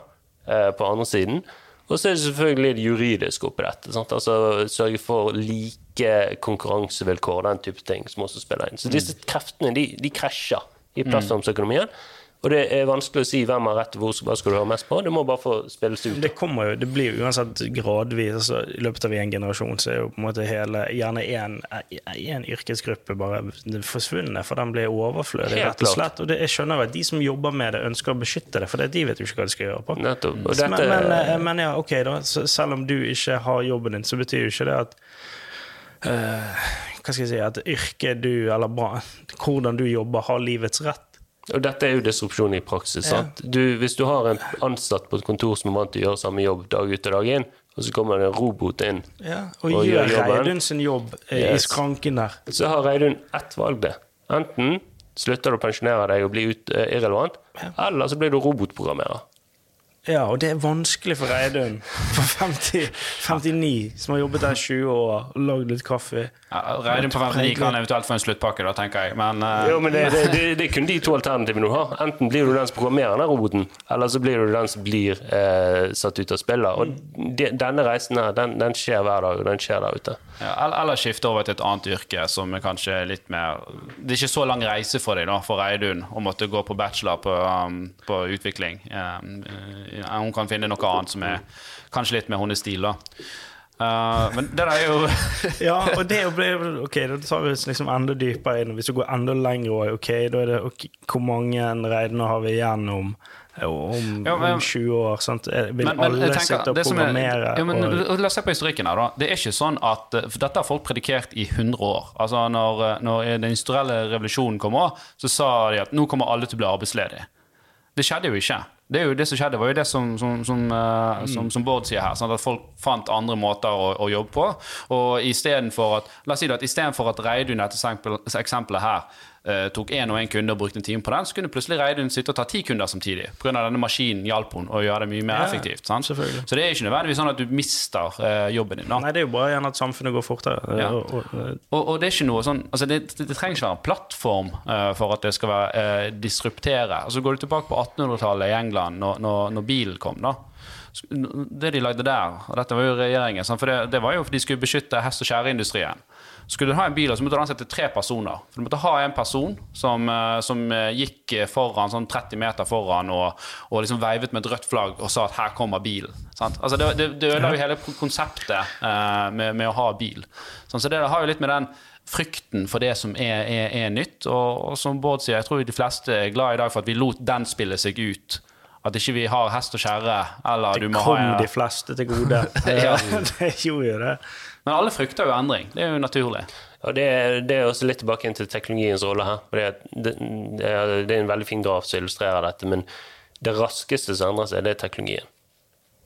Speaker 3: øh, på andre siden. Og så er det selvfølgelig det juridiske oppi dette. Sant? Altså Sørge for like konkurransevilkår, den type ting, som også spiller inn. Så disse kreftene de, de krasjer i plattformsøkonomien. Og det er vanskelig å si hvem har rett, hvor, hva skal du høre mest på. Det må bare få spilles ut.
Speaker 2: Det kommer jo, det blir jo uansett gradvis. Altså, I løpet av en generasjon så er jo på en måte hele Gjerne én yrkesgruppe bare forsvunnet, for den blir overflødig, rett og slett. Og det, jeg skjønner at de som jobber med det, ønsker å beskytte det, for det, de vet jo ikke hva de skal gjøre på.
Speaker 3: Nettopp. Og
Speaker 2: Men,
Speaker 3: dette,
Speaker 2: men, eh, men ja, ok, da. Så selv om du ikke har jobben din, så betyr jo ikke det at uh, Hva skal jeg si At yrket du, eller bra, hvordan du jobber, har livets rett.
Speaker 3: Og dette er jo disrupsjon i praksis. sant? Du, hvis du har en ansatt på et kontor som er vant til å gjøre samme jobb dag ut og dag inn, og så kommer det en robot inn,
Speaker 2: Og,
Speaker 3: Og
Speaker 2: gjør
Speaker 3: gjør.
Speaker 2: Reidun sin jobb eh, i skranken der.
Speaker 3: så har Reidun ett valg, det. Enten slutter du å pensjonere deg og blir ut, eh, irrelevant, eller så blir du robotprogrammerer.
Speaker 2: Ja, og det er vanskelig for Reidun på 50, 59, som har jobbet der 20 år og lagd litt kaffe.
Speaker 1: Ja, Reidun på 59 kan eventuelt få en sluttpakke, da, tenker jeg. Men, uh...
Speaker 3: Jo, men det, det, det, det er kun de to alternativene du har. Enten blir du den som programmerer den roboten, eller så blir du den som blir eh, satt ut av spillet. Og de, denne reisen her, den, den skjer hver dag, og den skjer der ute.
Speaker 1: ja, eller- skifte over til et annet yrke som er kanskje litt mer Det er ikke så lang reise for deg, da, for Reidun, å måtte gå på bachelor på, um, på utvikling. Um, hun kan finne noe annet som er kanskje litt mer hennes stil, da. Uh, men det er jo
Speaker 2: Ja, og det å Ok, da tar vi oss liksom enda dypere inn. Hvis vi går enda lenger òg, ok, da er det okay, Hvor mange regner har vi igjen om, om,
Speaker 1: Ja, men-
Speaker 2: om 20 år? Sant? Vil
Speaker 1: Men- men
Speaker 2: alle
Speaker 1: tenker,
Speaker 2: sitte og
Speaker 1: det er-
Speaker 2: programmere?
Speaker 1: ja, men,
Speaker 2: og,
Speaker 1: La oss se på historikken her, da. Det er ikke sånn at for Dette har folk predikert i 100 år. Altså Når, når den industrielle revolusjonen kom òg, så sa de at nå kommer alle til å bli arbeidsledige. Det skjedde jo ikke. Det er jo det som skjedde, var jo det som, som, som, uh, som, som Bård sier her. Sånn at folk fant andre måter å, å jobbe på. Og istedenfor at La oss si det at istedenfor at Reidun dette eksempelet her eh, tok én og én kunde og brukte en time på den, så kunne plutselig Reidun sitte og ta ti kunder samtidig. Pga. denne maskinen hjalp hun å gjøre det mye mer
Speaker 2: Ja,
Speaker 1: effektivt. Sant? Så det er ikke nødvendigvis sånn at du mister uh, jobben din. da.
Speaker 2: Nei, det er jo bare gjerne at samfunnet går fortere.
Speaker 1: Ja.
Speaker 2: Og, og,
Speaker 1: Og, og det er ikke noe sånn altså det, det, det trenger ikke være en plattform uh, for at det skal være eh, disruptere. Altså Går du tilbake på 1800-tallet i England, når, når, når bilen kom, da. Det de lagde der, og dette var jo regjeringen, for det, det var jo for de skulle beskytte hest- og skjæreindustrien. Skulle du ha en bil, så måtte du ansette tre personer. For Du måtte ha en person som, eh, som eh, gikk foran, sånn 30 meter foran, og, og liksom veivet med et rødt flagg og sa at 'her kommer bilen'. Altså Det, det, det ødela jo hele konseptet eh, med, med å ha bil. Sånn, så det har jo litt med den frykten for det som er, er, er nytt. Og, og som Bård sier, jeg tror de fleste er glad i dag for at vi lot den spille seg ut. At ikke vi har hest og kjerre, eller du
Speaker 2: det
Speaker 1: må
Speaker 2: kom
Speaker 1: ha
Speaker 2: de fleste til gode.
Speaker 1: Ja.
Speaker 2: det gjorde jo det.
Speaker 1: Men alle frykter jo endring. Det er jo naturlig.
Speaker 3: Ja, det, er- det er også litt tilbake inn til teknologiens rolle her. Det, det, det er- det er en veldig fin graf som illustrerer dette, men det raskeste som endrer seg, det er teknologien.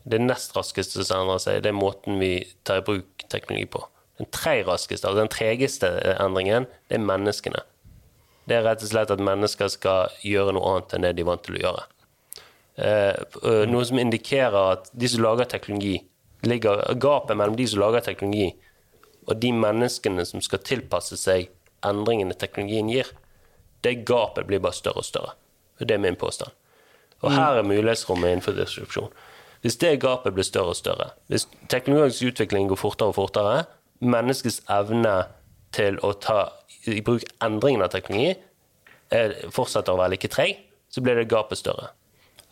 Speaker 3: Det nest raskeste som endrer seg, det er måten vi tar i bruk teknologi på. Den tre raskeste, altså den tregeste endringen, det er menneskene. Det er rett og slett at mennesker skal gjøre noe annet enn det de er vant til å gjøre. Eh, eh, noe som indikerer at de som lager teknologi, ligger gapet mellom de som lager teknologi, og de menneskene som skal tilpasse seg endringene teknologien gir, det gapet blir bare større og større. Det er min påstand. Og her er mulighetsrommet innenfor disrupsjon. Hvis det gapet blir større og større, hvis teknologisk utvikling går fortere og fortere, menneskets evne til å ta i bruk endringen av teknologi er, fortsetter å være like treg, så blir det gapet større.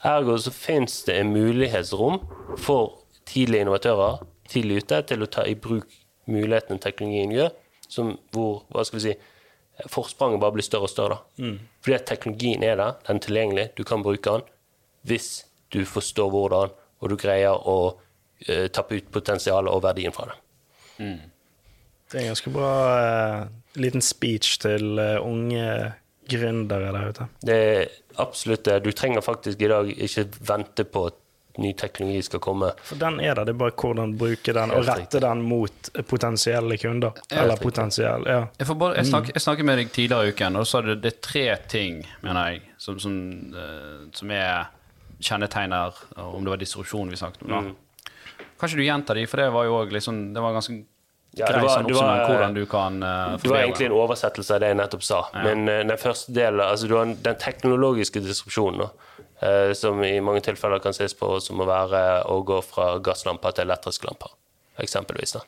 Speaker 3: Ergo så finnes det en mulighetsrom for tidlige innovatører tidlig ute til å ta i bruk mulighetene teknologien gjør, som hvor hva skal vi si, forspranget bare blir større og større. Mm. Fordi at teknologien er der, den er tilgjengelig, du kan bruke den hvis du forstår hvordan, og du greier å uh, tappe ut potensialet og verdien fra det.
Speaker 2: Det er en ganske bra uh, liten speech til uh, unge gründere der ute.
Speaker 3: Det er absolutt det. Du trenger faktisk i dag ikke vente på at ny teknologi skal komme.
Speaker 2: For den er der, det er bare hvordan bruke den, og rette den mot potensielle kunder. Eller potensiell, ja.
Speaker 1: Jeg, får både, jeg, snak, jeg snakket med deg tidligere i uken, og så sa du det er tre ting mener jeg, som, som, eh, som er kjennetegner om det var disrupsjon vi snakket om. da. Kan ikke du gjenta de, for det var jo òg liksom, det var ganske
Speaker 3: Ja, det var-
Speaker 1: sånn
Speaker 3: det var-
Speaker 1: hvordan du kan uh,
Speaker 3: Det var egentlig en oversettelse av det jeg nettopp sa. Men uh, den første delen, altså du har den teknologiske disrupsjonen, eh, som i mange tilfeller kan ses på som å være å gå fra gasslamper til elektriske lamper, eksempelvis. da.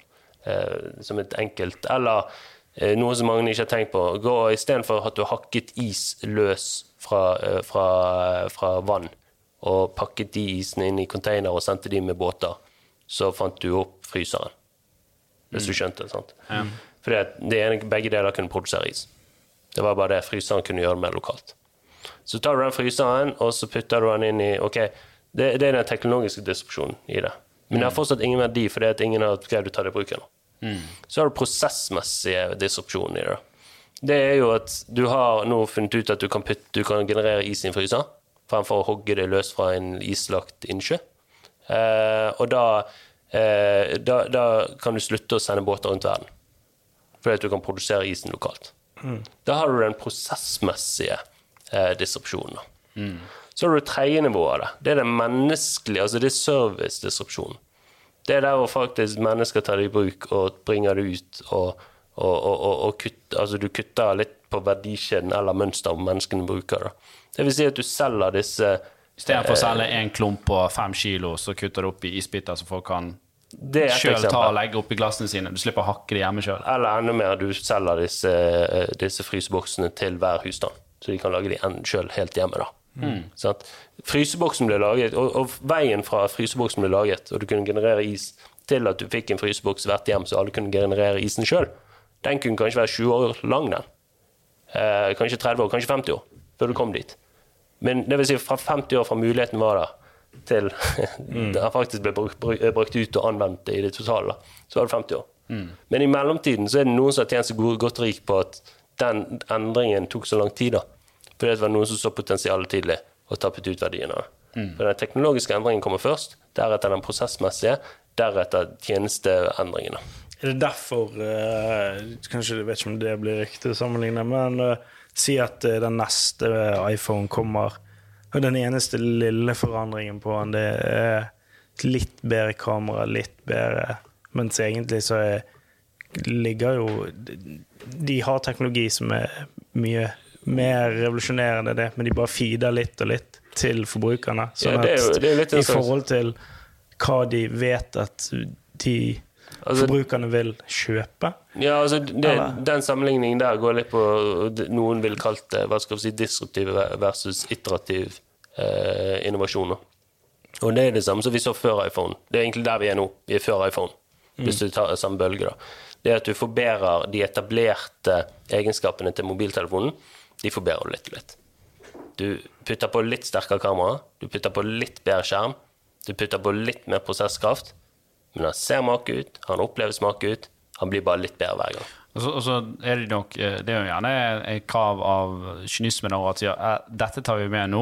Speaker 3: Som et enkelt Eller noe som mange ikke har tenkt på. Gå Istedenfor at du har hakket is løs fra, fra, fra vann, og pakket de isene inn i container og sendte de med båter, så fant du opp fryseren. Hvis du skjønte det. sant? Fordi For det ene, begge deler kunne produsere is. Det var bare det. Fryseren kunne gjøre mer lokalt. Så tar du den fryseren, og så putter du den inn i Ok, det, det er den teknologiske disrupsjonen i det. Men det har fortsatt ingen verdi, fordi at ingen har greid å ta det i bruk ennå. Så har du prosessmessige disrupsjoner i det. Det er jo at du har nå funnet ut at du kan, putte, du kan generere is i en fryser, fremfor å hogge det løs fra en islagt innsjø. Eh, og da, eh, da, da kan du slutte å sende båter rundt verden. Fordi at du kan produsere isen lokalt. Da har du den prosessmessige eh, disrupsjonen. Mm. Så har du det tredje nivået av det. Det er det menneskelige, altså det er servicedisrupsjonen. Det er der hvor faktisk mennesker tar det i bruk og bringer det ut, og, og, og, og, og kutt, altså du kutter litt på verdikjeden eller mønsteret menneskene bruker. Da. Det vil si at du selger disse
Speaker 1: Istedenfor å selge en klump på fem kilo, så kutter du opp i isbiter så folk kan sjøl ta og legge oppi glassene sine. Du slipper å hakke det hjemme sjøl.
Speaker 3: Eller enda mer, du selger disse, eh, disse fryseboksene til hver husstand. Så de kan lage de sjøl helt hjemme. da. Sant? Fryseboksen ble laget, og, og veien fra fryseboksen ble laget, og du kunne generere is, til at du fikk en fryseboks hvert hjem, så alle kunne generere isen sjøl, den kunne kanskje være 20 år lang, den. Eh, kanskje 30 år, kanskje 50 år, før du kom dit. Men det vil si fra 50 år fra muligheten var der, til det faktisk ble brukt, brukt, ut og anvendt i det totale, så var det 50 år. Men i mellomtiden så er det noen som har tjent seg godt rik på at den endringen tok så lang tid. da. Fordi det var noen som så potensialet tidlig og tappet ut verdien av det. For Den teknologiske endringen kommer først, deretter den prosessmessige, deretter tjenesteendringene.
Speaker 2: Er det derfor uh, Kanskje jeg vet ikke om det blir riktig å sammenligne, men eh, si at eh, den neste iPhone kommer, og den eneste lille forandringen på den, det er et litt bedre kamera, litt bedre Mens egentlig så er, ligger jo De har teknologi som er mye mer revolusjonerende enn det, men de bare feeder litt og litt til forbrukerne. Sånn
Speaker 3: Ja, det er jo-
Speaker 2: at
Speaker 3: det er jo litt en
Speaker 2: i forhold til hva de vet at de
Speaker 3: Altså-
Speaker 2: forbrukerne vil kjøpe.
Speaker 3: Ja, altså det, Den sammenligningen der går litt på Noen vil kalt det hva skal vi si, disruptiv versus iterativ eh, innovasjon. Og det er det samme som vi så før iPhone. Det er egentlig der vi er nå. Vi er før iPhone, hvis du tar samme bølge. da. Det er at du forbedrer de etablerte egenskapene til mobiltelefonen. De forbedrer du litt og litt. Du putter på litt sterkere kamera, du putter på litt bedre skjerm, du putter på litt mer prosesskraft. Men han ser make ut, han oppleves make ut, han blir bare litt bedre hver gang.
Speaker 1: Og så, og så er det nok eh, Det er jo gjerne et krav av kynismen over at sier eh, dette tar vi med nå,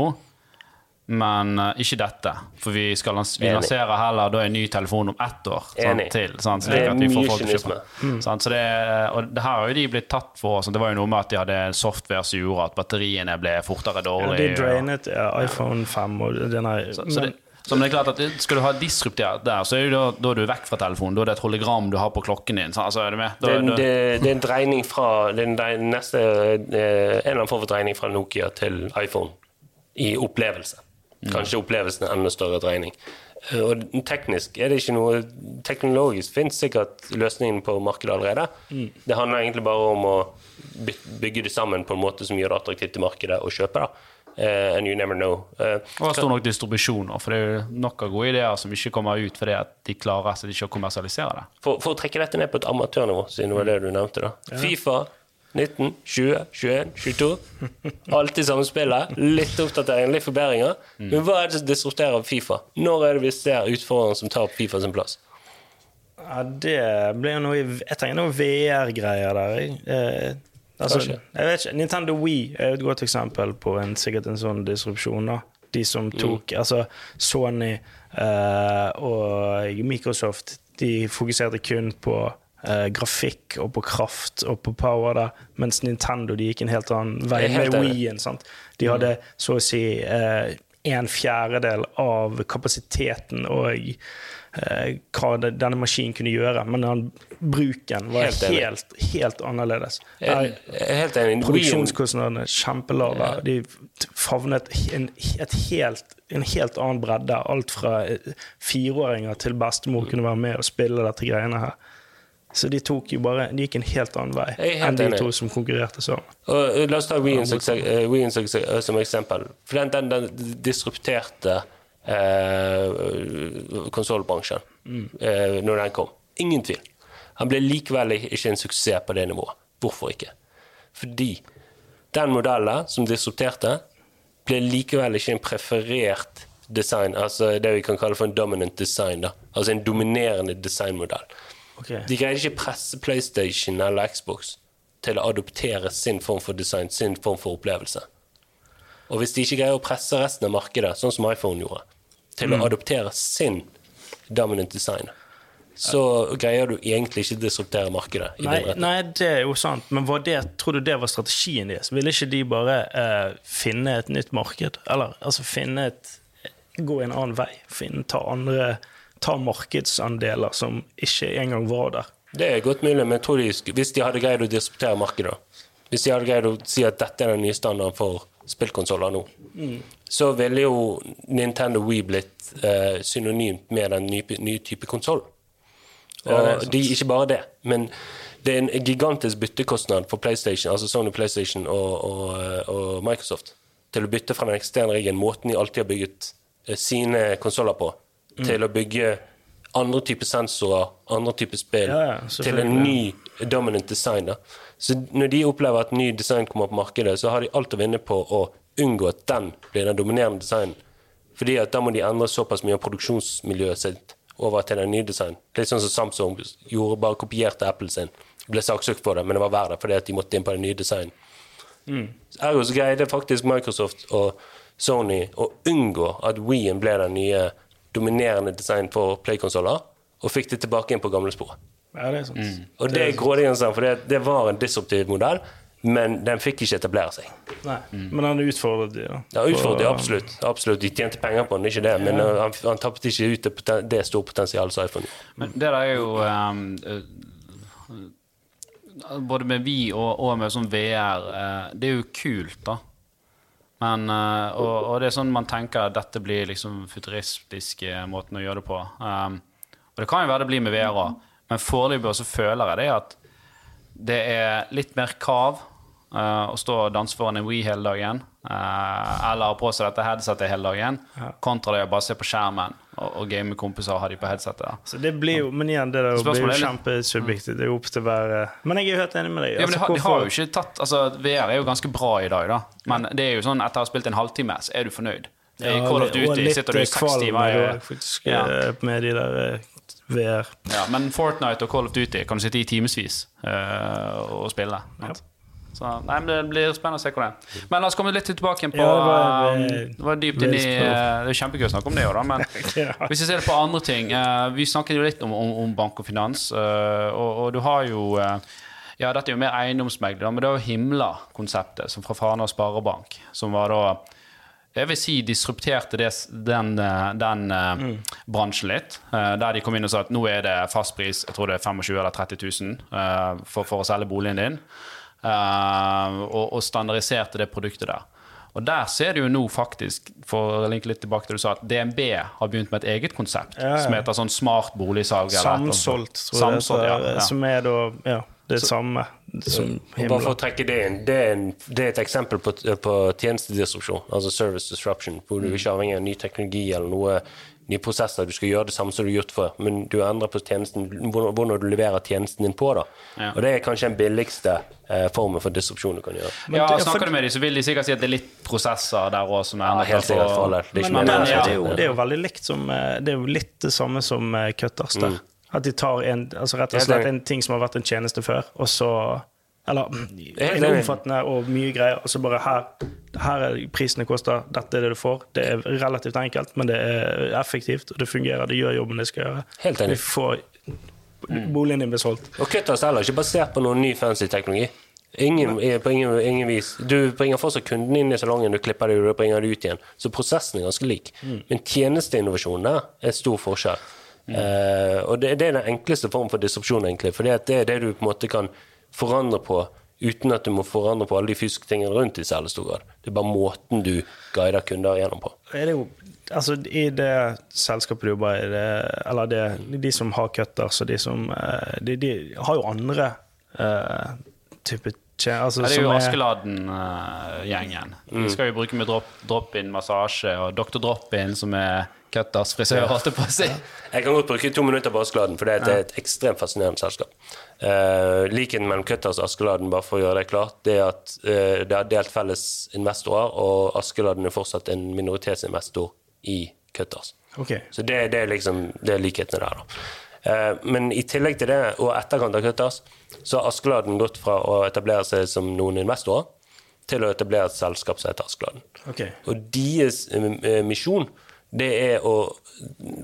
Speaker 1: men eh, ikke dette. For vi, skal lans vi lanserer heller da en ny telefon om ett år sant, til. Sant,
Speaker 3: Det
Speaker 1: slik
Speaker 3: er
Speaker 1: at vi får
Speaker 3: mye
Speaker 1: folk til å
Speaker 3: kynisme.
Speaker 1: kjøpe. Sant, så det, og det her har jo de blitt tatt for. Sant, det var jo noe med at de hadde software som gjorde at batteriene ble fortere
Speaker 2: Ja,
Speaker 1: dårlige.
Speaker 2: de drainet ja, iPhone 5 og den her
Speaker 1: så, så, det, så men det er klart at Skal du ha disruptert der, så er da, da er du vekk fra telefonen. Da er det et hologram du har på klokken din. Altså, er du med? Da,
Speaker 3: Det,
Speaker 1: da,
Speaker 3: det, det er en dreining fra det en dre- neste, eh, En eller annen form for dreining fra Nokia til iPhone i opplevelse. Kanskje opplevelsen er enda større dreining. Eh, Og teknisk er det ikke noe Teknologisk finnes sikkert løsningen på markedet allerede. Det handler egentlig bare om å bygge det sammen på en måte som gjør det attraktivt til markedet å kjøpe. da. Eh, and you never know. Uh,
Speaker 1: Og stor nok distribusjon, også, for det er jo nok av gode ideer som ikke kommer ut fordi at de klarer seg ikke å kommersialisere det.
Speaker 3: For, for å trekke dette ned på et amatørnivå, siden det var det du nevnte. da Fifa 19, 20, 21, 22. Alltid samme spillet. Litt oppdatering, litt forbedringer. Men hva er det som disrupterer Fifa? Når er det vi ser utfordreren som tar opp Fifa sin plass?
Speaker 2: Ja, det blir jo noe Jeg tenker noe VR-greier der. jeg. Eh, altså, jeg vet ikke, Nintendo Wii er et godt eksempel på en, sikkert en sånn disrupsjon. da De som tok Altså Sony uh, og Microsoft De fokuserte kun på uh, grafikk og på kraft og på power, da mens Nintendo de gikk en helt annen vei med. Wii-en. De hadde så å si uh, en fjerdedel av kapasiteten og hva det, denne maskinen kunne gjøre, men den, bruken var
Speaker 3: Helt
Speaker 2: helt, helt, annerledes.
Speaker 3: Jeg helt enig.
Speaker 2: Produksjonskostnadene er kjempelave. De favnet en, helt, en helt annen bredde. Alt fra eh, fireåringer til bestemor kunne være med og spille dette greiene her. Så de tok jo bare De gikk en helt annen vei
Speaker 3: helt
Speaker 2: enn de
Speaker 3: enig.
Speaker 2: to som konkurrerte sammen.
Speaker 3: Eh, la oss ta eh, Wien som, som eksempel. For den, den, den disrupterte eh, konsollbransjen eh, når den kom. Ingen tvil. Han ble likevel ikke en suksess på det nivået. Hvorfor ikke? Fordi den modellen som disrupterte, ble likevel ikke en preferert design, altså det vi kan kalle for en dominant design. da. Altså en dominerende designmodell.
Speaker 2: Okay.
Speaker 3: De greide ikke presse PlayStation eller Xbox til å adoptere sin form for design, sin form for opplevelse. Og hvis de ikke greier å presse resten av markedet, sånn som iPhone gjorde, til å adoptere sin dominant design, så greier du egentlig ikke å disruptere markedet. i
Speaker 2: Nei, nei, det er jo sant, men var det, tror du det var strategien deres? Ville ikke de bare eh, finne et nytt marked? Eller altså finne et Gå en annen vei? Finne, ta andre Ta markedsandeler som ikke engang var der?
Speaker 3: Det er godt mulig, men jeg tror de, hvis de hadde greid å disruptere markedet, hvis de hadde greid å si at dette er den nye standarden for spillkonsoller nå, så ville jo Nintendo Wii blitt eh, synonymt med den nye, nye type konsoll. Og de, ikke bare det, men det er en gigantisk byttekostnad for PlayStation, altså Sony PlayStation og, og, eh, og Microsoft til å bytte fra den eksterne riggen, måten de alltid har bygget eh, sine konsoller på, til å bygge andre typer sensorer, andre typer spill,
Speaker 2: Ja, ja,
Speaker 3: til en ny dominant design. Da. Så når de opplever at ny design kommer på markedet, så har de alt å vinne på å unngå at den blir den dominerende designen. Fordi at da må de endre såpass mye av produksjonsmiljøet sitt over til den nye designen. Litt sånn som Samsung gjorde, bare kopierte Apple sin. Ble saksøkt for det, men det var verdt det fordi at de måtte inn på den nye designen. Ergo så greide faktisk Microsoft og Sony å unngå at Wii-en ble den nye dominerende designen for playkonsoller, og fikk det tilbake inn på gamle spor.
Speaker 2: Ja, det er sant.
Speaker 3: Og det er grådig, for det, det var en disruptiv modell, men den fikk ikke etablere seg.
Speaker 2: Nei. Men han utfordret de, da.
Speaker 3: Ja, utfordret, absolutt. absolutt. De tjente penger på den, ikke det, men ja. han, han tappet ikke ut det, det store potensialet som iPhone.
Speaker 1: Men det der er jo um, eh, Både med vi og, og med sånn VR eh, Det er jo kult, da. Men, eh, og, og det er sånn man tenker at dette blir liksom futuristiske måten å gjøre det på. Um, og det kan jo være det blir med VR òg, men foreløpig så føler jeg det at det er litt mer krav uh, å stå og danse foran en Wii hele dagen. uh, eller ha på seg dette headsetet hele dagen, kontra det å bare se på skjermen og, og game med kompiser og ha de på headsetet. da.
Speaker 2: Så det blir jo, Men igjen, det der blir jo
Speaker 1: litt-
Speaker 2: kjempesubjektivt. Det er jo opp til hver eh, Men jeg er jo helt enig med deg.
Speaker 1: Ja, men de,
Speaker 2: Altså,
Speaker 1: har, de har jo ikke tatt altså, VR er jo ganske bra i dag, da. Men det er jo sånn etter å ha spilt en halvtime, så er du fornøyd. I
Speaker 2: Ja,
Speaker 1: Call of
Speaker 2: og
Speaker 1: Duty
Speaker 2: litt,
Speaker 1: sitter du i
Speaker 2: eh,
Speaker 1: seks
Speaker 2: kvalm
Speaker 1: timer.
Speaker 2: er
Speaker 1: i- Ja.
Speaker 2: eh, med de der eh, VR.
Speaker 1: Ja, men Fortnite og Call of Duty kan du sitte i timevis uh, og spille. Så, nei, men Det blir spennende å se hvor det er. Men la oss komme litt tilbake igjen på
Speaker 2: Ja, det var,
Speaker 1: um,
Speaker 2: eh,
Speaker 1: Det var dypt inn i uh, Det er kjempegøy å snakke om det òg, da. Men
Speaker 2: Ja.
Speaker 1: hvis vi ser på andre ting eh, Vi snakket jo litt om, om, om bank og finans, eh, og, og du har jo eh, Ja, dette er jo mer eiendomsmegler, men det jo Himla-konseptet, som fra Fana Sparebank, som var da jeg vil si disrupterte det, den, eh, den mm. bransjen litt. eh, Der de kom inn og sa at nå er det fastpris, jeg tror det er 25 eller 30 000 eh, for, for å selge boligen din. eh, og, og standardiserte det produktet der. Og der ser du jo nå faktisk, for å linke litt tilbake til du sa, at DNB har begynt med et eget konsept
Speaker 2: Ja, ja.
Speaker 1: som heter sånn smart boligsalg.
Speaker 2: Samsolgt, tror jeg det
Speaker 1: Samsolgt, ja.
Speaker 2: Som er da Ja, det samme som
Speaker 3: Og Bare for å trekke det inn, det er, en, det er et eksempel på, på tjenestedisrupsjon, altså service disruption, hvor du ikke er avhengig av ny teknologi eller noe nye prosesser. Du skal gjøre det samme som du har gjort før, men du endrer på tjenesten, hvordan du leverer tjenesten din på. da.
Speaker 1: Ja.
Speaker 3: Og det er kanskje den billigste eh, formen for disrupsjon du kan gjøre.
Speaker 1: Ja,
Speaker 2: det-
Speaker 1: Snakker
Speaker 2: for-
Speaker 1: du med dem, så vil de sikkert si at det er litt prosesser der òg
Speaker 3: Ja, helt sikkert for. Det er
Speaker 2: Men, men, ja, det, er jo,
Speaker 3: det.
Speaker 2: er jo veldig likt som eh, Det er jo litt det samme som eh, Cutters der. At de tar en, altså rett og slett en ting som har vært en tjeneste før, og så Eller en omfattende og mye greier, og så bare her Her er prisene koster, dette er det du får. Det er relativt enkelt, men det er effektivt, og det fungerer. Det gjør jobben det skal gjøre.
Speaker 3: Helt enig.
Speaker 2: Vi får Boligen din blir solgt.
Speaker 3: Og Cutters er ikke basert på noen ny fancy teknologi. Ingen, på ingen, ingen vis. Du bringer fortsatt kunden inn i salongen, du klipper det, du bringer det ut igjen. Så prosessen er ganske lik. Men tjenesteinnovasjonen der er stor forskjell. Eh, og det, det er den enkleste form for disrupsjon, egentlig. For det er det du på en måte kan forandre på uten at du må forandre på alle de fysiske tingene rundt i særlig stor grad. Det er bare måten du guider kunder gjennom på.
Speaker 2: er det jo Altså, I det selskapet du jobber i, det, eller det, de som har cutters, og de som eh, De, de har jo andre uh, type tje- altså,
Speaker 1: Ja, det er jo Askeladden-gjengen.
Speaker 2: Mm.
Speaker 1: Vi skal jo bruke med drop- drop-in massasje og Dr. Drop-in, som er Cutters frisør, holdt jeg på å si.
Speaker 3: Jeg kan godt bruke to minutter på Askeladden, for det er et ekstremt fascinerende selskap. Uh, likheten mellom Cutters og Askeladden, bare for å gjøre det klart, det er at uh, det har delt felles investorer, og Askeladden er fortsatt en minoritetsinvestor i Cutters.
Speaker 2: Okay.
Speaker 3: Så det, det er liksom det er likhetene der, da. Uh, men i tillegg til det, og etterkant av Cutters, så har Askeladden gått fra å etablere seg som noen investorer til å etablere et selskap som heter Askeladden.
Speaker 2: Okay.
Speaker 3: Og deres misjon, det er å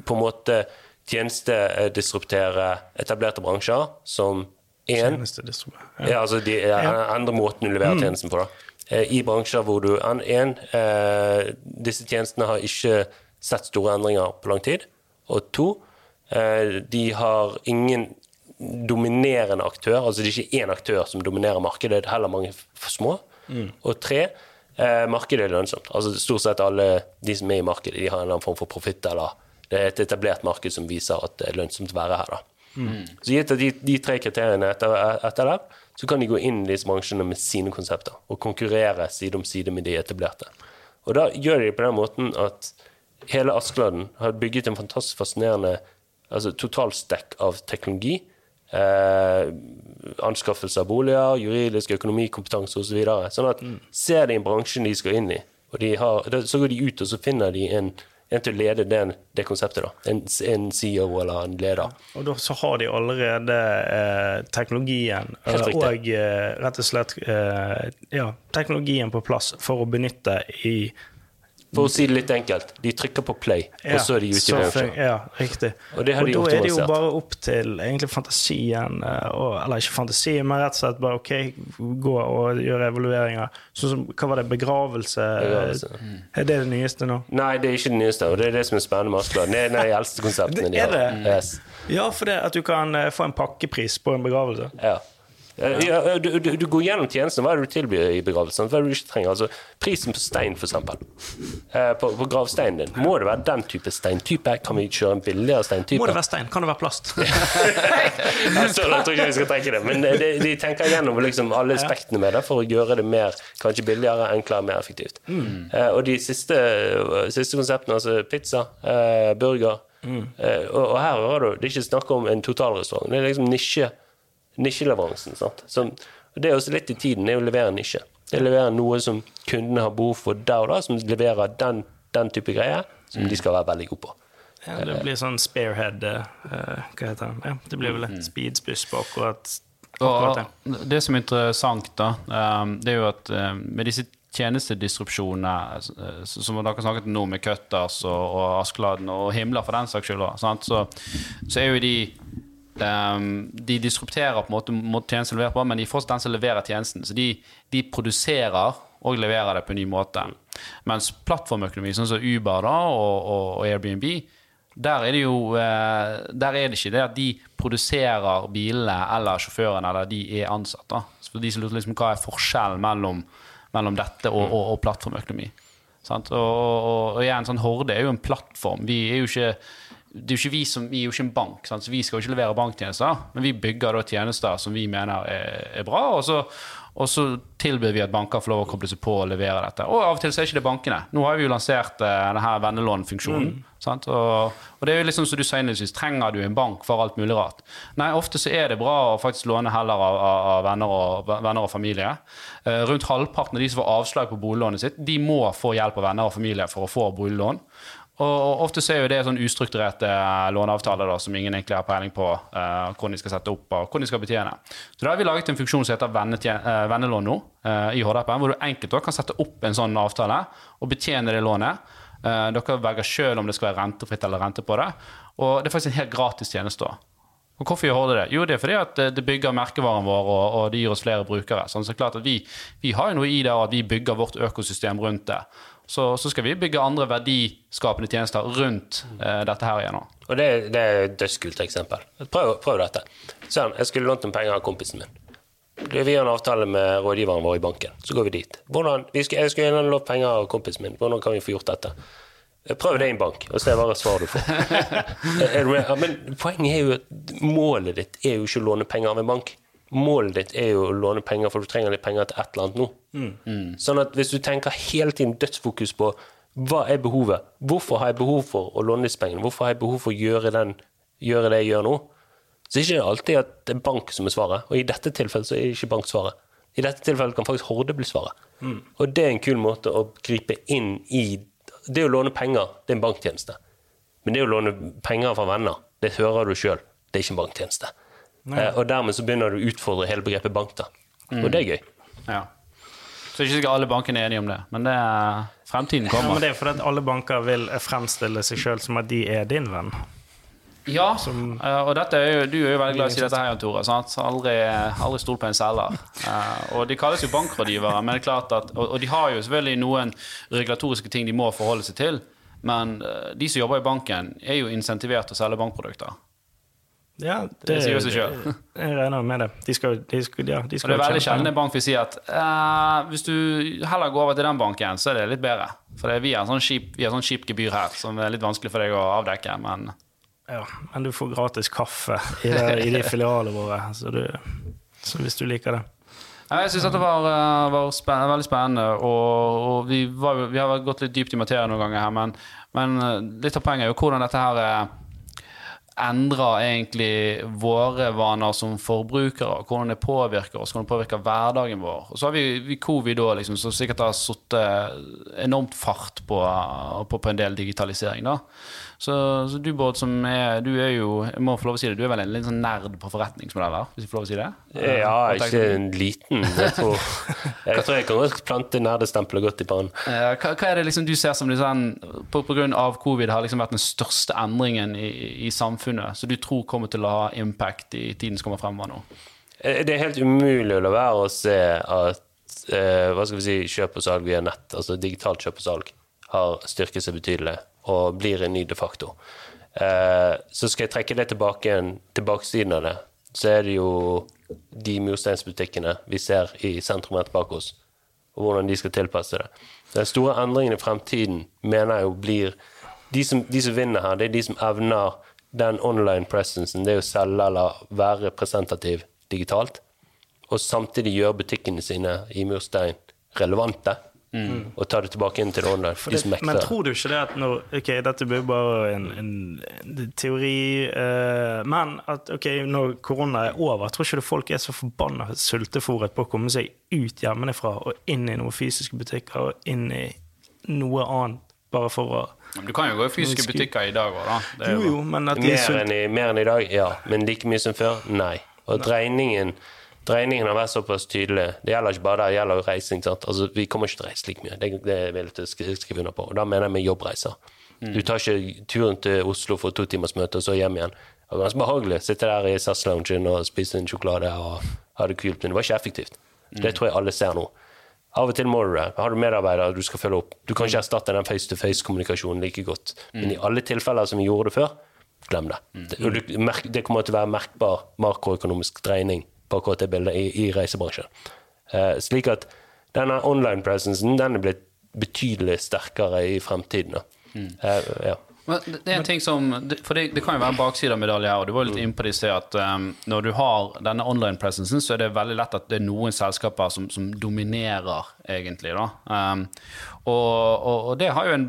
Speaker 3: på en måte tjenestedisruptere etablerte bransjer som én
Speaker 2: ja.
Speaker 3: ja. altså de andre måten du leverer tjenesten på. da. Eh, I bransjer hvor du en, en eh, disse tjenestene har ikke sett store endringer på lang tid. Og to, eh, de har ingen dominerende aktør. Altså det er ikke én aktør som dominerer markedet, det er heller mange små. små. Og tre, eh, markedet er lønnsomt. Altså Stort sett alle de som er i markedet, de har en eller annen form for profitt, eller det er et etablert marked som viser at det er lønnsomt å være her. da. Så gitt de, de tre kriteriene etter, etter der, så kan de gå inn i disse bransjene med sine konsepter og konkurrere side om side med de etablerte. Og da gjør de det på den måten at hele Askeladden har bygget en fantastisk fascinerende altså totalstekk av teknologi. Eh, anskaffelse av boliger, juridisk økonomi, kompetanse osv. Så sånn at ser de en bransje de skal inn i, og de har, så går de ut og så finner de en, en til å lede den, det konseptet. da. En, en CEO eller en leder.
Speaker 2: Og da så har de allerede eh, teknologien eh, og eh, rett og slett eh, ja, teknologien på plass for å benytte i
Speaker 3: For å si det litt enkelt, de trykker på play, og så er de ute i
Speaker 2: så Ja, riktig.
Speaker 3: Og det de
Speaker 2: da er det jo bare opp til egentlig fantasien, eh, og, eller ikke fantasien, men rett og slett bare OK, gå og gjøre evalueringer. Sånn som, hva var det, begravelse?
Speaker 3: Begravelse.
Speaker 2: Er det det nyeste nå?
Speaker 3: Nei, det er ikke det nyeste, og det er det som er spennende med Askeladden. Det er de eldste konseptene de har.
Speaker 2: det?
Speaker 3: Yes.
Speaker 2: Ja, for det at du kan eh, få en pakkepris på en begravelse.
Speaker 3: Ja. Eh, Ja, du, du, du går gjennom tjenesten. Hva er det du tilbyr i begravelsen? Hva er det du ikke trenger? Altså, prisen på stein, eksempel. Eh, på, på gravsteinen din. Må det være den type steintype? Kan vi kjøre en billigere steintype?
Speaker 2: Må det være stein? Kan det være plast?
Speaker 3: jeg tror ikke vi skal tenke det. Men de, de tenker gjennom liksom alle aspektene med det for å gjøre det mer kanskje billigere, enklere, mer effektivt. Eh, og de siste, siste konseptene, altså pizza, eh, burger eh, og, og her hører du, det er ikke snakk om en totalrestaurant. Det er liksom nisje, nisjeleveransen. Sant? Som, det er også litt i tiden, det er å levere nisje. Det leverer noe som kundene har behov for der og da, som leverer den, den type greier som de skal være veldig gode på.
Speaker 2: Ja, det blir sånn sparehead eh, eh, Hva heter det? Ja, det blir vel et speedsbuss på akkurat, akkurat det.
Speaker 1: Og det som er interessant, da, um, det er jo at um, med disse tjenestedistrupsjonene eh, som dere snakket om nå, med Cutters og, og Askeladden og Himler for den saks skyld. Så, så er jo de um, De disrupterer på en måte tjenesten leverer på, men de er fortsatt den som leverer tjenesten. Så de, de produserer og leverer det på en ny måte. Mens plattformøkonomi, sånn som Uber da, og, og, og Airbnb, der er det jo eh, Der er det ikke det at de produserer bilene eller sjåførene, eller de er ansatt. da. Så de som lurer liksom, Hva er forskjellen mellom, mellom dette og, og, og plattformøkonomi? Og, og, og igjen, sånn Horde er jo en plattform. Vi er jo ikke det er jo ikke vi, som, vi er jo ikke en bank, sant? så vi skal jo ikke levere banktjenester. Men vi bygger da tjenester som vi mener er, er bra, og så, og så tilbyr vi at banker får lov å koble seg på og levere dette. Og av og til så er ikke det bankene. Nå har vi jo lansert uh, denne vennelånfunksjonen. Mm. Og, og det er jo liksom som du sa innledningsvis, trenger du en bank for alt mulig rart? Nei, ofte så er det bra å faktisk låne heller av, av, av venner, og, venner og familie. Uh, rundt halvparten av de som får avslag på boliglånet sitt, de må få hjelp av venner og familie for å få boliglån. Og, ofte så er jo det sånn ustrukturerte eh, låneavtaler da, som ingen egentlig har peiling på uh, hvordan de skal sette opp og hvordan de skal betjene. Så da har vi laget en funksjon som heter eh, vennelån nå uh, i HD-appen, hvor du enkelt da kan sette opp en sånn avtale og betjene det lånet. Uh, dere velger sjøl om det skal være rentefritt eller rente på det. Og det er faktisk en helt gratis tjeneste. da. Og hvorfor gjør det det? Jo, det er fordi at det- det bygger merkevaren vår, og, og det gir oss flere brukere. Sånn, så klart at vi, vi har jo noe i det og at vi bygger vårt økosystem rundt det. Så, så skal vi bygge andre verdiskapende tjenester rundt eh, dette her igjennom.
Speaker 3: Og det, det er et dødskult eksempel. Prøv, prøv dette. Sånn, jeg skulle lånt noen penger av kompisen min. Vi har en avtale med rådgiveren vår i banken. Så går vi dit. Hvordan, vi skal, jeg skulle lånt penger av kompisen min. Hvordan kan vi få gjort dette? Prøv det i en bank, og se hva svar du får. Men poenget er jo at målet ditt er jo ikke å låne penger av en bank. Målet ditt er jo å låne penger, for du trenger litt penger til et eller annet nå. Sånn at hvis du tenker hele tiden dødsfokus på hva er behovet, hvorfor har jeg behov for å låne disse pengene, hvorfor har jeg behov for å gjøre, den, gjøre det jeg gjør nå, så er det ikke alltid at det er bank som er svaret. Og i dette tilfellet så er det ikke bank svaret. I dette tilfellet kan faktisk Horde bli svaret. Og det er en kul måte å gripe inn i Det å låne penger, det er en banktjeneste. Men det å låne penger fra venner, det hører du sjøl, det er ikke en banktjeneste. Eh, og dermed så begynner du å utfordre hele begrepet bank, da. Og det er gøy.
Speaker 1: Ja. Så ikke sikkert alle bankene er enige om det, men det er, fremtiden kommer.
Speaker 2: Ja, men det er fordi alle banker vil fremstille seg sjøl som at de er din venn.
Speaker 1: Ja, eh, og er jo, du er jo veldig glad i å si dette her, Jan Tore. Sant? Aldri, aldri stol på en selger. Eh, og de kalles jo bankrådgivere, men det er klart at, og, de har jo selvfølgelig noen regulatoriske ting de må forholde seg til. Men eh, de som jobber i banken, er jo insentivert til å selge bankprodukter.
Speaker 2: Ja,
Speaker 1: Det sier jo seg sjøl.
Speaker 2: Jeg regner med det. De skal, de skal, ja, de
Speaker 1: Og
Speaker 2: skal
Speaker 1: det er veldig sjelden en bank vil si at eh, hvis du heller går over til den banken, så er det litt bedre. For det vi har sånn kjipt sånn gebyr her som er litt vanskelig for deg å avdekke. Men
Speaker 2: Ja, men du får gratis kaffe i, det, i de filialene våre, så, du, så hvis du liker det.
Speaker 1: Jeg syns dette var, eh, var spennende, veldig spennende, og, og vi, var, vi har gått litt dypt i materien noen ganger her, men, men eh, litt av poenget er jo hvordan dette her eh, endrer egentlig våre vaner som forbrukere, og hvordan det påvirker oss, hvordan det påvirker hverdagen vår. Og så har vi, vi covid da, liksom, som sikkert har satt enormt fart på, på, på en del digitalisering. da. Så, så du, Bård, som er Du er jo jeg må få lov å si det, du er vel en litt sånn nerd på forretningsmodeller, hvis jeg får lov å si det?
Speaker 3: Ja,
Speaker 1: Og
Speaker 3: ikke en liten. Jeg tror jeg, tror jeg kan godt plante nerdestempelet godt i banen.
Speaker 1: Eh, Hva, hva er det liksom du ser som liksom, på, på grunn av covid har liksom vært den største endringen i, i samfunnet, som du tror kommer til å ha impact i tiden som kommer fremover nå?
Speaker 3: Eh, Det er helt umulig å la være å se at eh, hva skal vi si, kjøp og salg via nett, altså digitalt kjøp og salg, har styrket seg betydelig og blir en ny de facto. Eh, så skal jeg trekke det tilbake igjen til baksiden av det, så er det jo de mursteinsbutikkene vi ser i sentrum rett bak oss, og hvordan de skal tilpasse det. Den store endringen i fremtiden mener jeg jo blir de som, de som vinner her, det er de som evner den online presencen, det er å selge eller være representativ digitalt, og samtidig gjøre butikkene sine i murstein relevante, og ta det tilbake inn til det
Speaker 2: der
Speaker 3: de
Speaker 2: det, men tror du ikke det at når Ok, dette blir bare en, en, en teori, Uh, men at ok, når korona er over, tror ikke du folk er så forbanna sultefòret på å komme seg ut hjemmefra og inn i noen fysiske butikker og inn i noe annet, bare for å
Speaker 1: Du kan jo gå i fysiske butikker i dag òg, da. Det er
Speaker 2: Jo, jo, men at er
Speaker 3: Mer enn, i, mer enn i dag, ja. Men like mye som før, nei. Og dreiningen, dreiningen har vært såpass tydelig. Det gjelder ikke bare der, det gjelder jo reising. Altså, vi kommer ikke til å reise like mye. Det, det vil jeg skrive under på. Og da mener jeg med jobbreiser. Du tar ikke turen til Oslo for to timers møte, og så hjem igjen. Det var ganske behagelig. Sitte der i SAS-loungen og spise en sjokolade og ha det kult. Men det var ikke effektivt. Det tror jeg alle ser nå. Av og til må du det. Har du medarbeidere du skal følge opp. Du kan ikke erstatte den face-to-face-kommunikasjonen like godt. Men i alle tilfeller som vi gjorde det før, glem det. Det, og du, merk, det kommer til å være merkbar makroøkonomisk dreining på akkurat det bildet i, i reisebransjen. Eh, slik at denne online presencen den er blitt betydelig sterkere i fremtiden. da. Eh, ja.
Speaker 1: Men det er en ting som For det, det kan jo være baksida av medaljen her, og du var jo litt inne på det i sted, at um, når du har denne online-presencen, så er det veldig lett at det er noen selskaper som, som dominerer, egentlig, da. Um, og, og, og det har jo en,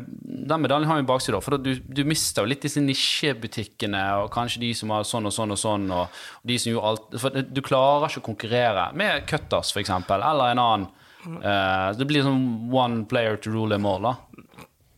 Speaker 1: den medaljen har jo en bakside, for du, du mister jo litt disse nisjebutikkene, og kanskje de som har sånn og sånn og sånn, og, de som gjorde alt For du klarer ikke å konkurrere med Cutters, eksempel, eller en annen. Uh, det blir sånn one player to rule them all, da.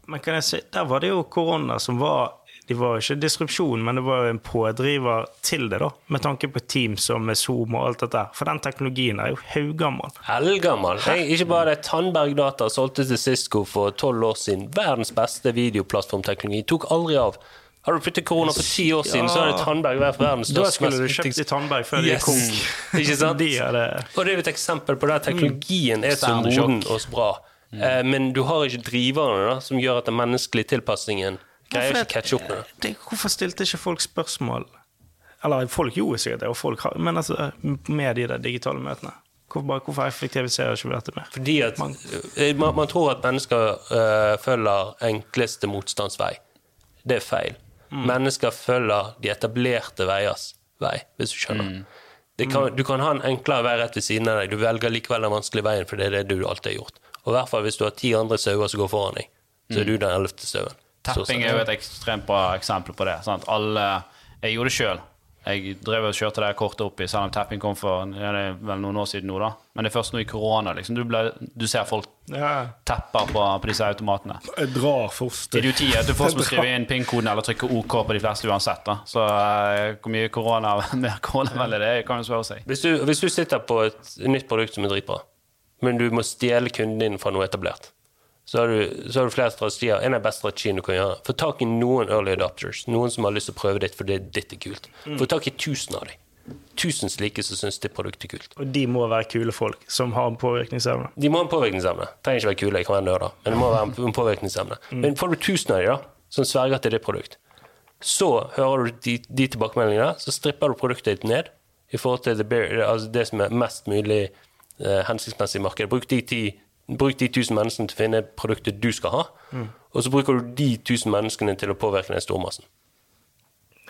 Speaker 2: Men kan jeg si, der var det jo korona som var De var ikke disrupsjon, men det var en pådriver til det, da. Med tanke på Teams og med Zoom og alt dette. For den teknologien er jo haugammal.
Speaker 3: Eldgammel. Ikke bare det. Tandberg Data solgte til Cisco for tolv år siden. Verdens beste videoplattformteknologi. Tok aldri av. Har du flyttet korona for ti år siden, så hadde Tandberg vært verdens største.
Speaker 2: Da skulle du kjøpt i Tandberg før de.
Speaker 3: Yes.
Speaker 2: konk.
Speaker 3: Ikke sant?
Speaker 2: De hadde
Speaker 3: Og det er jo et eksempel på det at teknologien er så moden og så bra. Mm. men du har ikke driverne da, som gjør at den menneskelige tilpasningen greier
Speaker 2: Hvorfor
Speaker 3: ikke catche opp med det.
Speaker 2: det, hvorfor stilte ikke folk spørsmål? Eller folk gjorde sikkert det, og folk har, men altså, med de der digitale møtene. Hvorfor, hvorfor effektiviserer ikke vi dette mer?
Speaker 3: Fordi at eh, man, man tror at mennesker uh, følger enkleste motstandsvei. Det er feil. Mennesker følger de etablerte veiers vei, hvis du skjønner. Det kan, du kan ha en enklere vei rett ved siden av deg. Du velger likevel den vanskelige veien, for det er det du alltid har gjort. Og i hvert fall hvis du har ti andre sauer som går foran deg, så er du den ellevte sauen.
Speaker 1: Tapping er jo et ekstremt bra eksempel på det. Sant? Alle, jeg gjorde det sjøl. Jeg drev og kjørte det kortet opp i, selv om tapping kom for ja, det er vel noen år siden nå. da. Men det er først nå i korona liksom, du, ble, du ser folk
Speaker 2: Ja,
Speaker 1: tepper på, på disse automatene.
Speaker 2: jeg drar først.
Speaker 1: Idioti er at du først må skrive inn PIN-koden eller trykke OK på de fleste uansett. da. Så eh, hvor mye korona, mer koronavennlig det er, kan jo spørre seg.
Speaker 3: Hvis du, hvis du sitter på et nytt produkt som er dritbra, men du må stjele kunden din fra noe etablert, så har, du, så har du flere strategier. En av de beste strategiene du kan gjøre. Få tak i noen early adopters. Noen som har lyst til å prøve ditt fordi ditt er kult. Få tak i tusen av dem. Tusen slike som syns det produktet er kult.
Speaker 2: Og de må være kule folk som har en påvirkningsevne.
Speaker 3: De må ha en påvirkningsevne. Trenger ikke være kule, jeg kan være nerder. Men det må være en- påvirkningsevne. Mm. Men får du tusen av dem, da, som sverger til ditt produkt, så hører du de, de tilbakemeldingene, så stripper du produktet ditt ned i forhold til det, altså det som er mest mulig eh, hensiktsmessig i markedet. Bruk de, ti, bruk de tusen menneskene til å finne produktet du skal ha, og så bruker du de tusen menneskene til å påvirke den stormassen.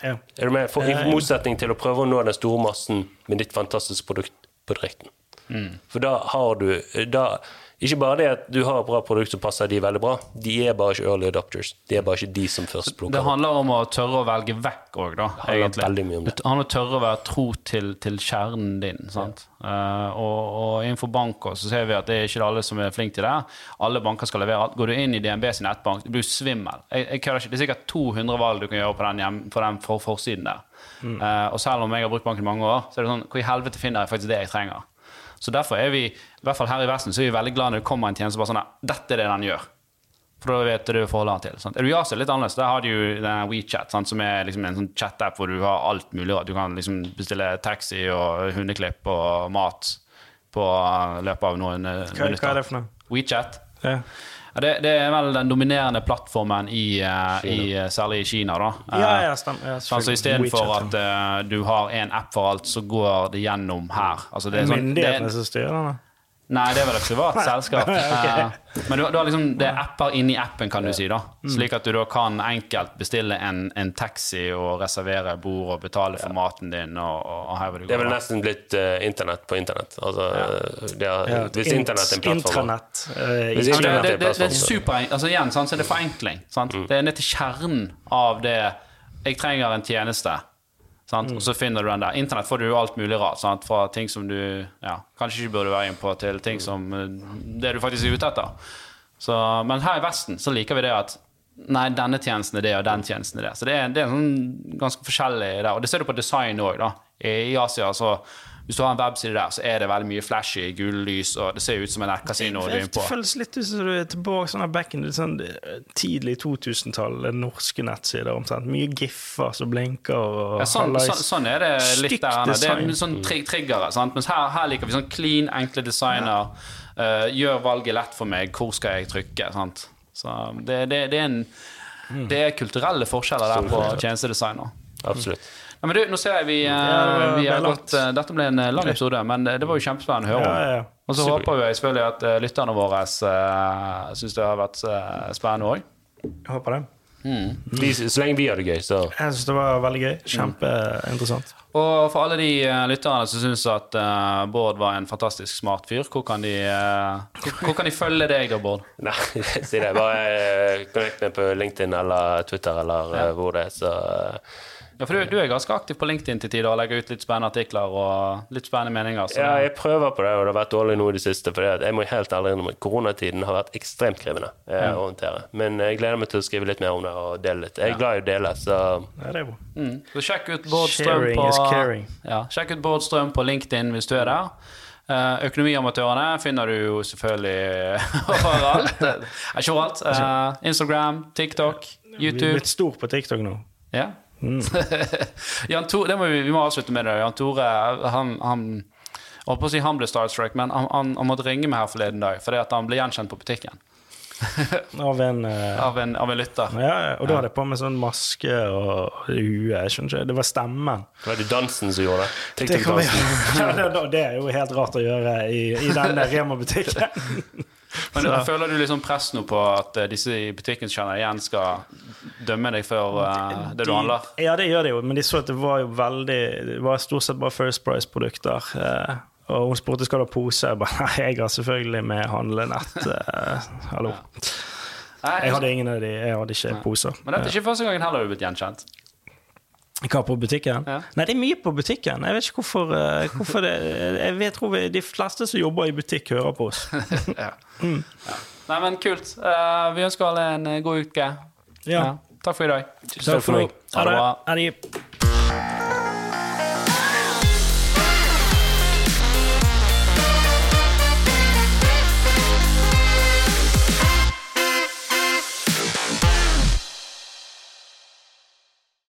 Speaker 2: Ja.
Speaker 3: Er du med? For, I motsetning til å prøve å nå den store massen med ditt fantastiske produkt på direkten. For da har du da, Ikke bare det at du har et bra produkt som passer de veldig bra, de er bare ikke early adopters. De er bare ikke de som først plukker Det
Speaker 1: handler om å tørre å velge vekk òg, da.
Speaker 3: handler veldig mye om det.
Speaker 1: Det handler om å tørre å være tro til, til kjernen din. sant? Eh, og, og innenfor bank så ser vi at det er ikke alle som er flinke til det. Alle banker skal levere alt. Går du inn i DNB sin nettbank, du blir svimmel. Jeg, jeg kødder ikke. Det er sikkert 200 valg du kan gjøre på den, hjem, på den for, forsiden der. Eh, og selv om jeg har brukt banken i mange år, så er det sånn Hvor i helvete finner jeg faktisk det jeg trenger? Så derfor er vi, i hvert fall her i Vesten, så er vi veldig glad når det kommer en tjeneste bare sånn at Dette er det den gjør. For da vet du hva du deg til. Sant? Er du i Asia, litt annerledes. Der har du jo den WeChat, sant? som er liksom en sånn chat-app hvor du har alt mulig. Du kan liksom bestille taxi og hundeklipp og mat på uh, løpet av noen minutter.
Speaker 2: Hva, hva er det for noe?
Speaker 1: WeChat.
Speaker 2: Ja.
Speaker 1: Det, det er vel den dominerende plattformen i, uh, i uh, særlig i Kina, da.
Speaker 2: Ja, ja, stemmer. Ja,
Speaker 1: så altså. Istedenfor
Speaker 2: WeChat,
Speaker 1: at uh, du har en app for alt, så går det gjennom her. Altså, det er sånn,
Speaker 2: Myndighetene som styrer den?
Speaker 1: Nei, det er vel et privat selskap. okay. Men du, du har liksom, det er apper inni appen, kan du si. da Slik at du da kan enkelt bestille en, en taxi og reservere bord og betale for maten din. Og, og, her hvor du
Speaker 3: Det er vel nesten blitt uh, internett på internett. Altså, det er,
Speaker 2: Ja,
Speaker 3: hvis internett er en plattform
Speaker 2: Intranett. Uh,
Speaker 3: Hvis internett
Speaker 1: det, det, det, det er super, altså igjen, sant, så er det forenkling. Sant? Det er ned til kjernen av det Jeg trenger en tjeneste. Sant? Og så finner du den der. Internett får du alt mulig rart. Sant? Fra ting som du ja, kanskje ikke burde være inn på, til ting som eh, det du faktisk er ute etter. Så, men her i Vesten så liker vi det at Nei, denne tjenesten er det, og den tjenesten er det. Så det er, det er sånn ganske forskjellig der. Og det ser du på design òg, da. I, I Asia, så hvis du har en webside der, så er det veldig mye flashy, gullys, og det ser ut som en kasino du er inne
Speaker 2: Det føles litt ut som du er tilbake sånn back in sånn eh, tidlig 2000-tall, norske nettsider omtrent. Mye giffer som blinker og
Speaker 1: Ja, sånn, sånn, sånn er det litt der. Det er sånn tri triggere. Sant? Mens her, her liker vi sånn clean, enkle designer. Eh, gjør valget lett for meg. Hvor skal jeg trykke? Sant? Så det, det, det, er en,
Speaker 2: Mm.
Speaker 1: det er kulturelle forskjeller der på tjenestedesigner.
Speaker 3: Absolutt.
Speaker 1: Ja, men du, nå ser jeg vi, eh,
Speaker 2: Ja,
Speaker 1: vi har gått eh, Dette ble en eh, lang episode, men det var jo kjempespennende å høre om.
Speaker 2: Ja, ja, ja.
Speaker 1: Og så håper jeg selvfølgelig at eh, lytterne våre uh, syns det har vært eh, spennende òg.
Speaker 2: Jeg håper det.
Speaker 3: Vi, så lenge vi har det gøy, så
Speaker 2: Jeg syns det var veldig gøy.
Speaker 1: Mm.
Speaker 2: Kjempeinteressant.
Speaker 1: Og for alle de eh, lytterne som syns at uh, Bård var en fantastisk smart fyr, hvor kan de, uh, hvor, hvor kan de følge deg da, Bård?
Speaker 3: Nei, si det. Bare eh, connect meg på LinkedIn eller Twitter eller eh, hvor det er, så eh,
Speaker 1: Ja, for du, du er ganske aktiv på LinkedIn til tider og legger ut litt spennende artikler og litt spennende meninger. Så
Speaker 3: Ja, jeg prøver på det, og det har vært dårlig nå i det siste. For jeg må helt ærlig innrømme koronatiden har vært ekstremt krevende eh, å håndtere. Men jeg gleder meg til å skrive litt mer om det og dele litt. Jeg er glad i å dele, så
Speaker 2: Ja, det er bra.
Speaker 1: Mm. Så sjekk ut Bård Strøm på ja, Sjekk ut Bård Strøm på LinkedIn hvis du er der. Uh, Økonomiamatørene finner du jo selvfølgelig overalt. Eh, Ikke overalt. Uh, Instagram, TikTok,
Speaker 2: Vi er blitt stor på TikTok nå.
Speaker 1: Ja. Jan Tore, det må vi, vi må avslutte med det. Jan Tore han, han jeg å si han ble starstruck, men han, han, han måtte ringe meg her forleden dag fordi at han ble gjenkjent på butikken
Speaker 2: Av en uh,
Speaker 1: av en, av en lytter.
Speaker 2: ja, ja, og da hadde jeg på meg sånn maske og hue. Jeg skjønner ikke, Det var stemmen.
Speaker 3: det var det dansen som gjorde det.
Speaker 2: Det, vi, ja, det, det er jo helt rart å gjøre i, i den Rema-butikken.
Speaker 1: Men føler du liksom press nå på at eh, disse i butikken som kjenner igjen, skal dømme deg for uh, det du handler?
Speaker 2: Ja, det gjør det jo, men de så at det var jo veldig Det var stort sett bare First Price-produkter. Uh, og hun spurte skal du ha pose. Jeg bare nei, jeg har selvfølgelig med handlenett. Uh, hallo.
Speaker 1: Nei,
Speaker 2: Jeg hadde ingen av de, jeg hadde ikke poser.
Speaker 1: Men dette er ikke første gangen heller du er blitt gjenkjent.
Speaker 2: Hva på butikken?
Speaker 1: Ja.
Speaker 2: Nei, det er mye på butikken. Jeg vet ikke hvorfor, uh, hvorfor det Jeg vet, tror vi, De fleste som jobber i butikk, hører på oss.
Speaker 1: Ja. Ja. Nei, men kult. Uh, vi ønsker alle en eh, god uke.
Speaker 2: Ja.
Speaker 1: Takk for i dag.
Speaker 3: Takk for meg.
Speaker 2: Ha det.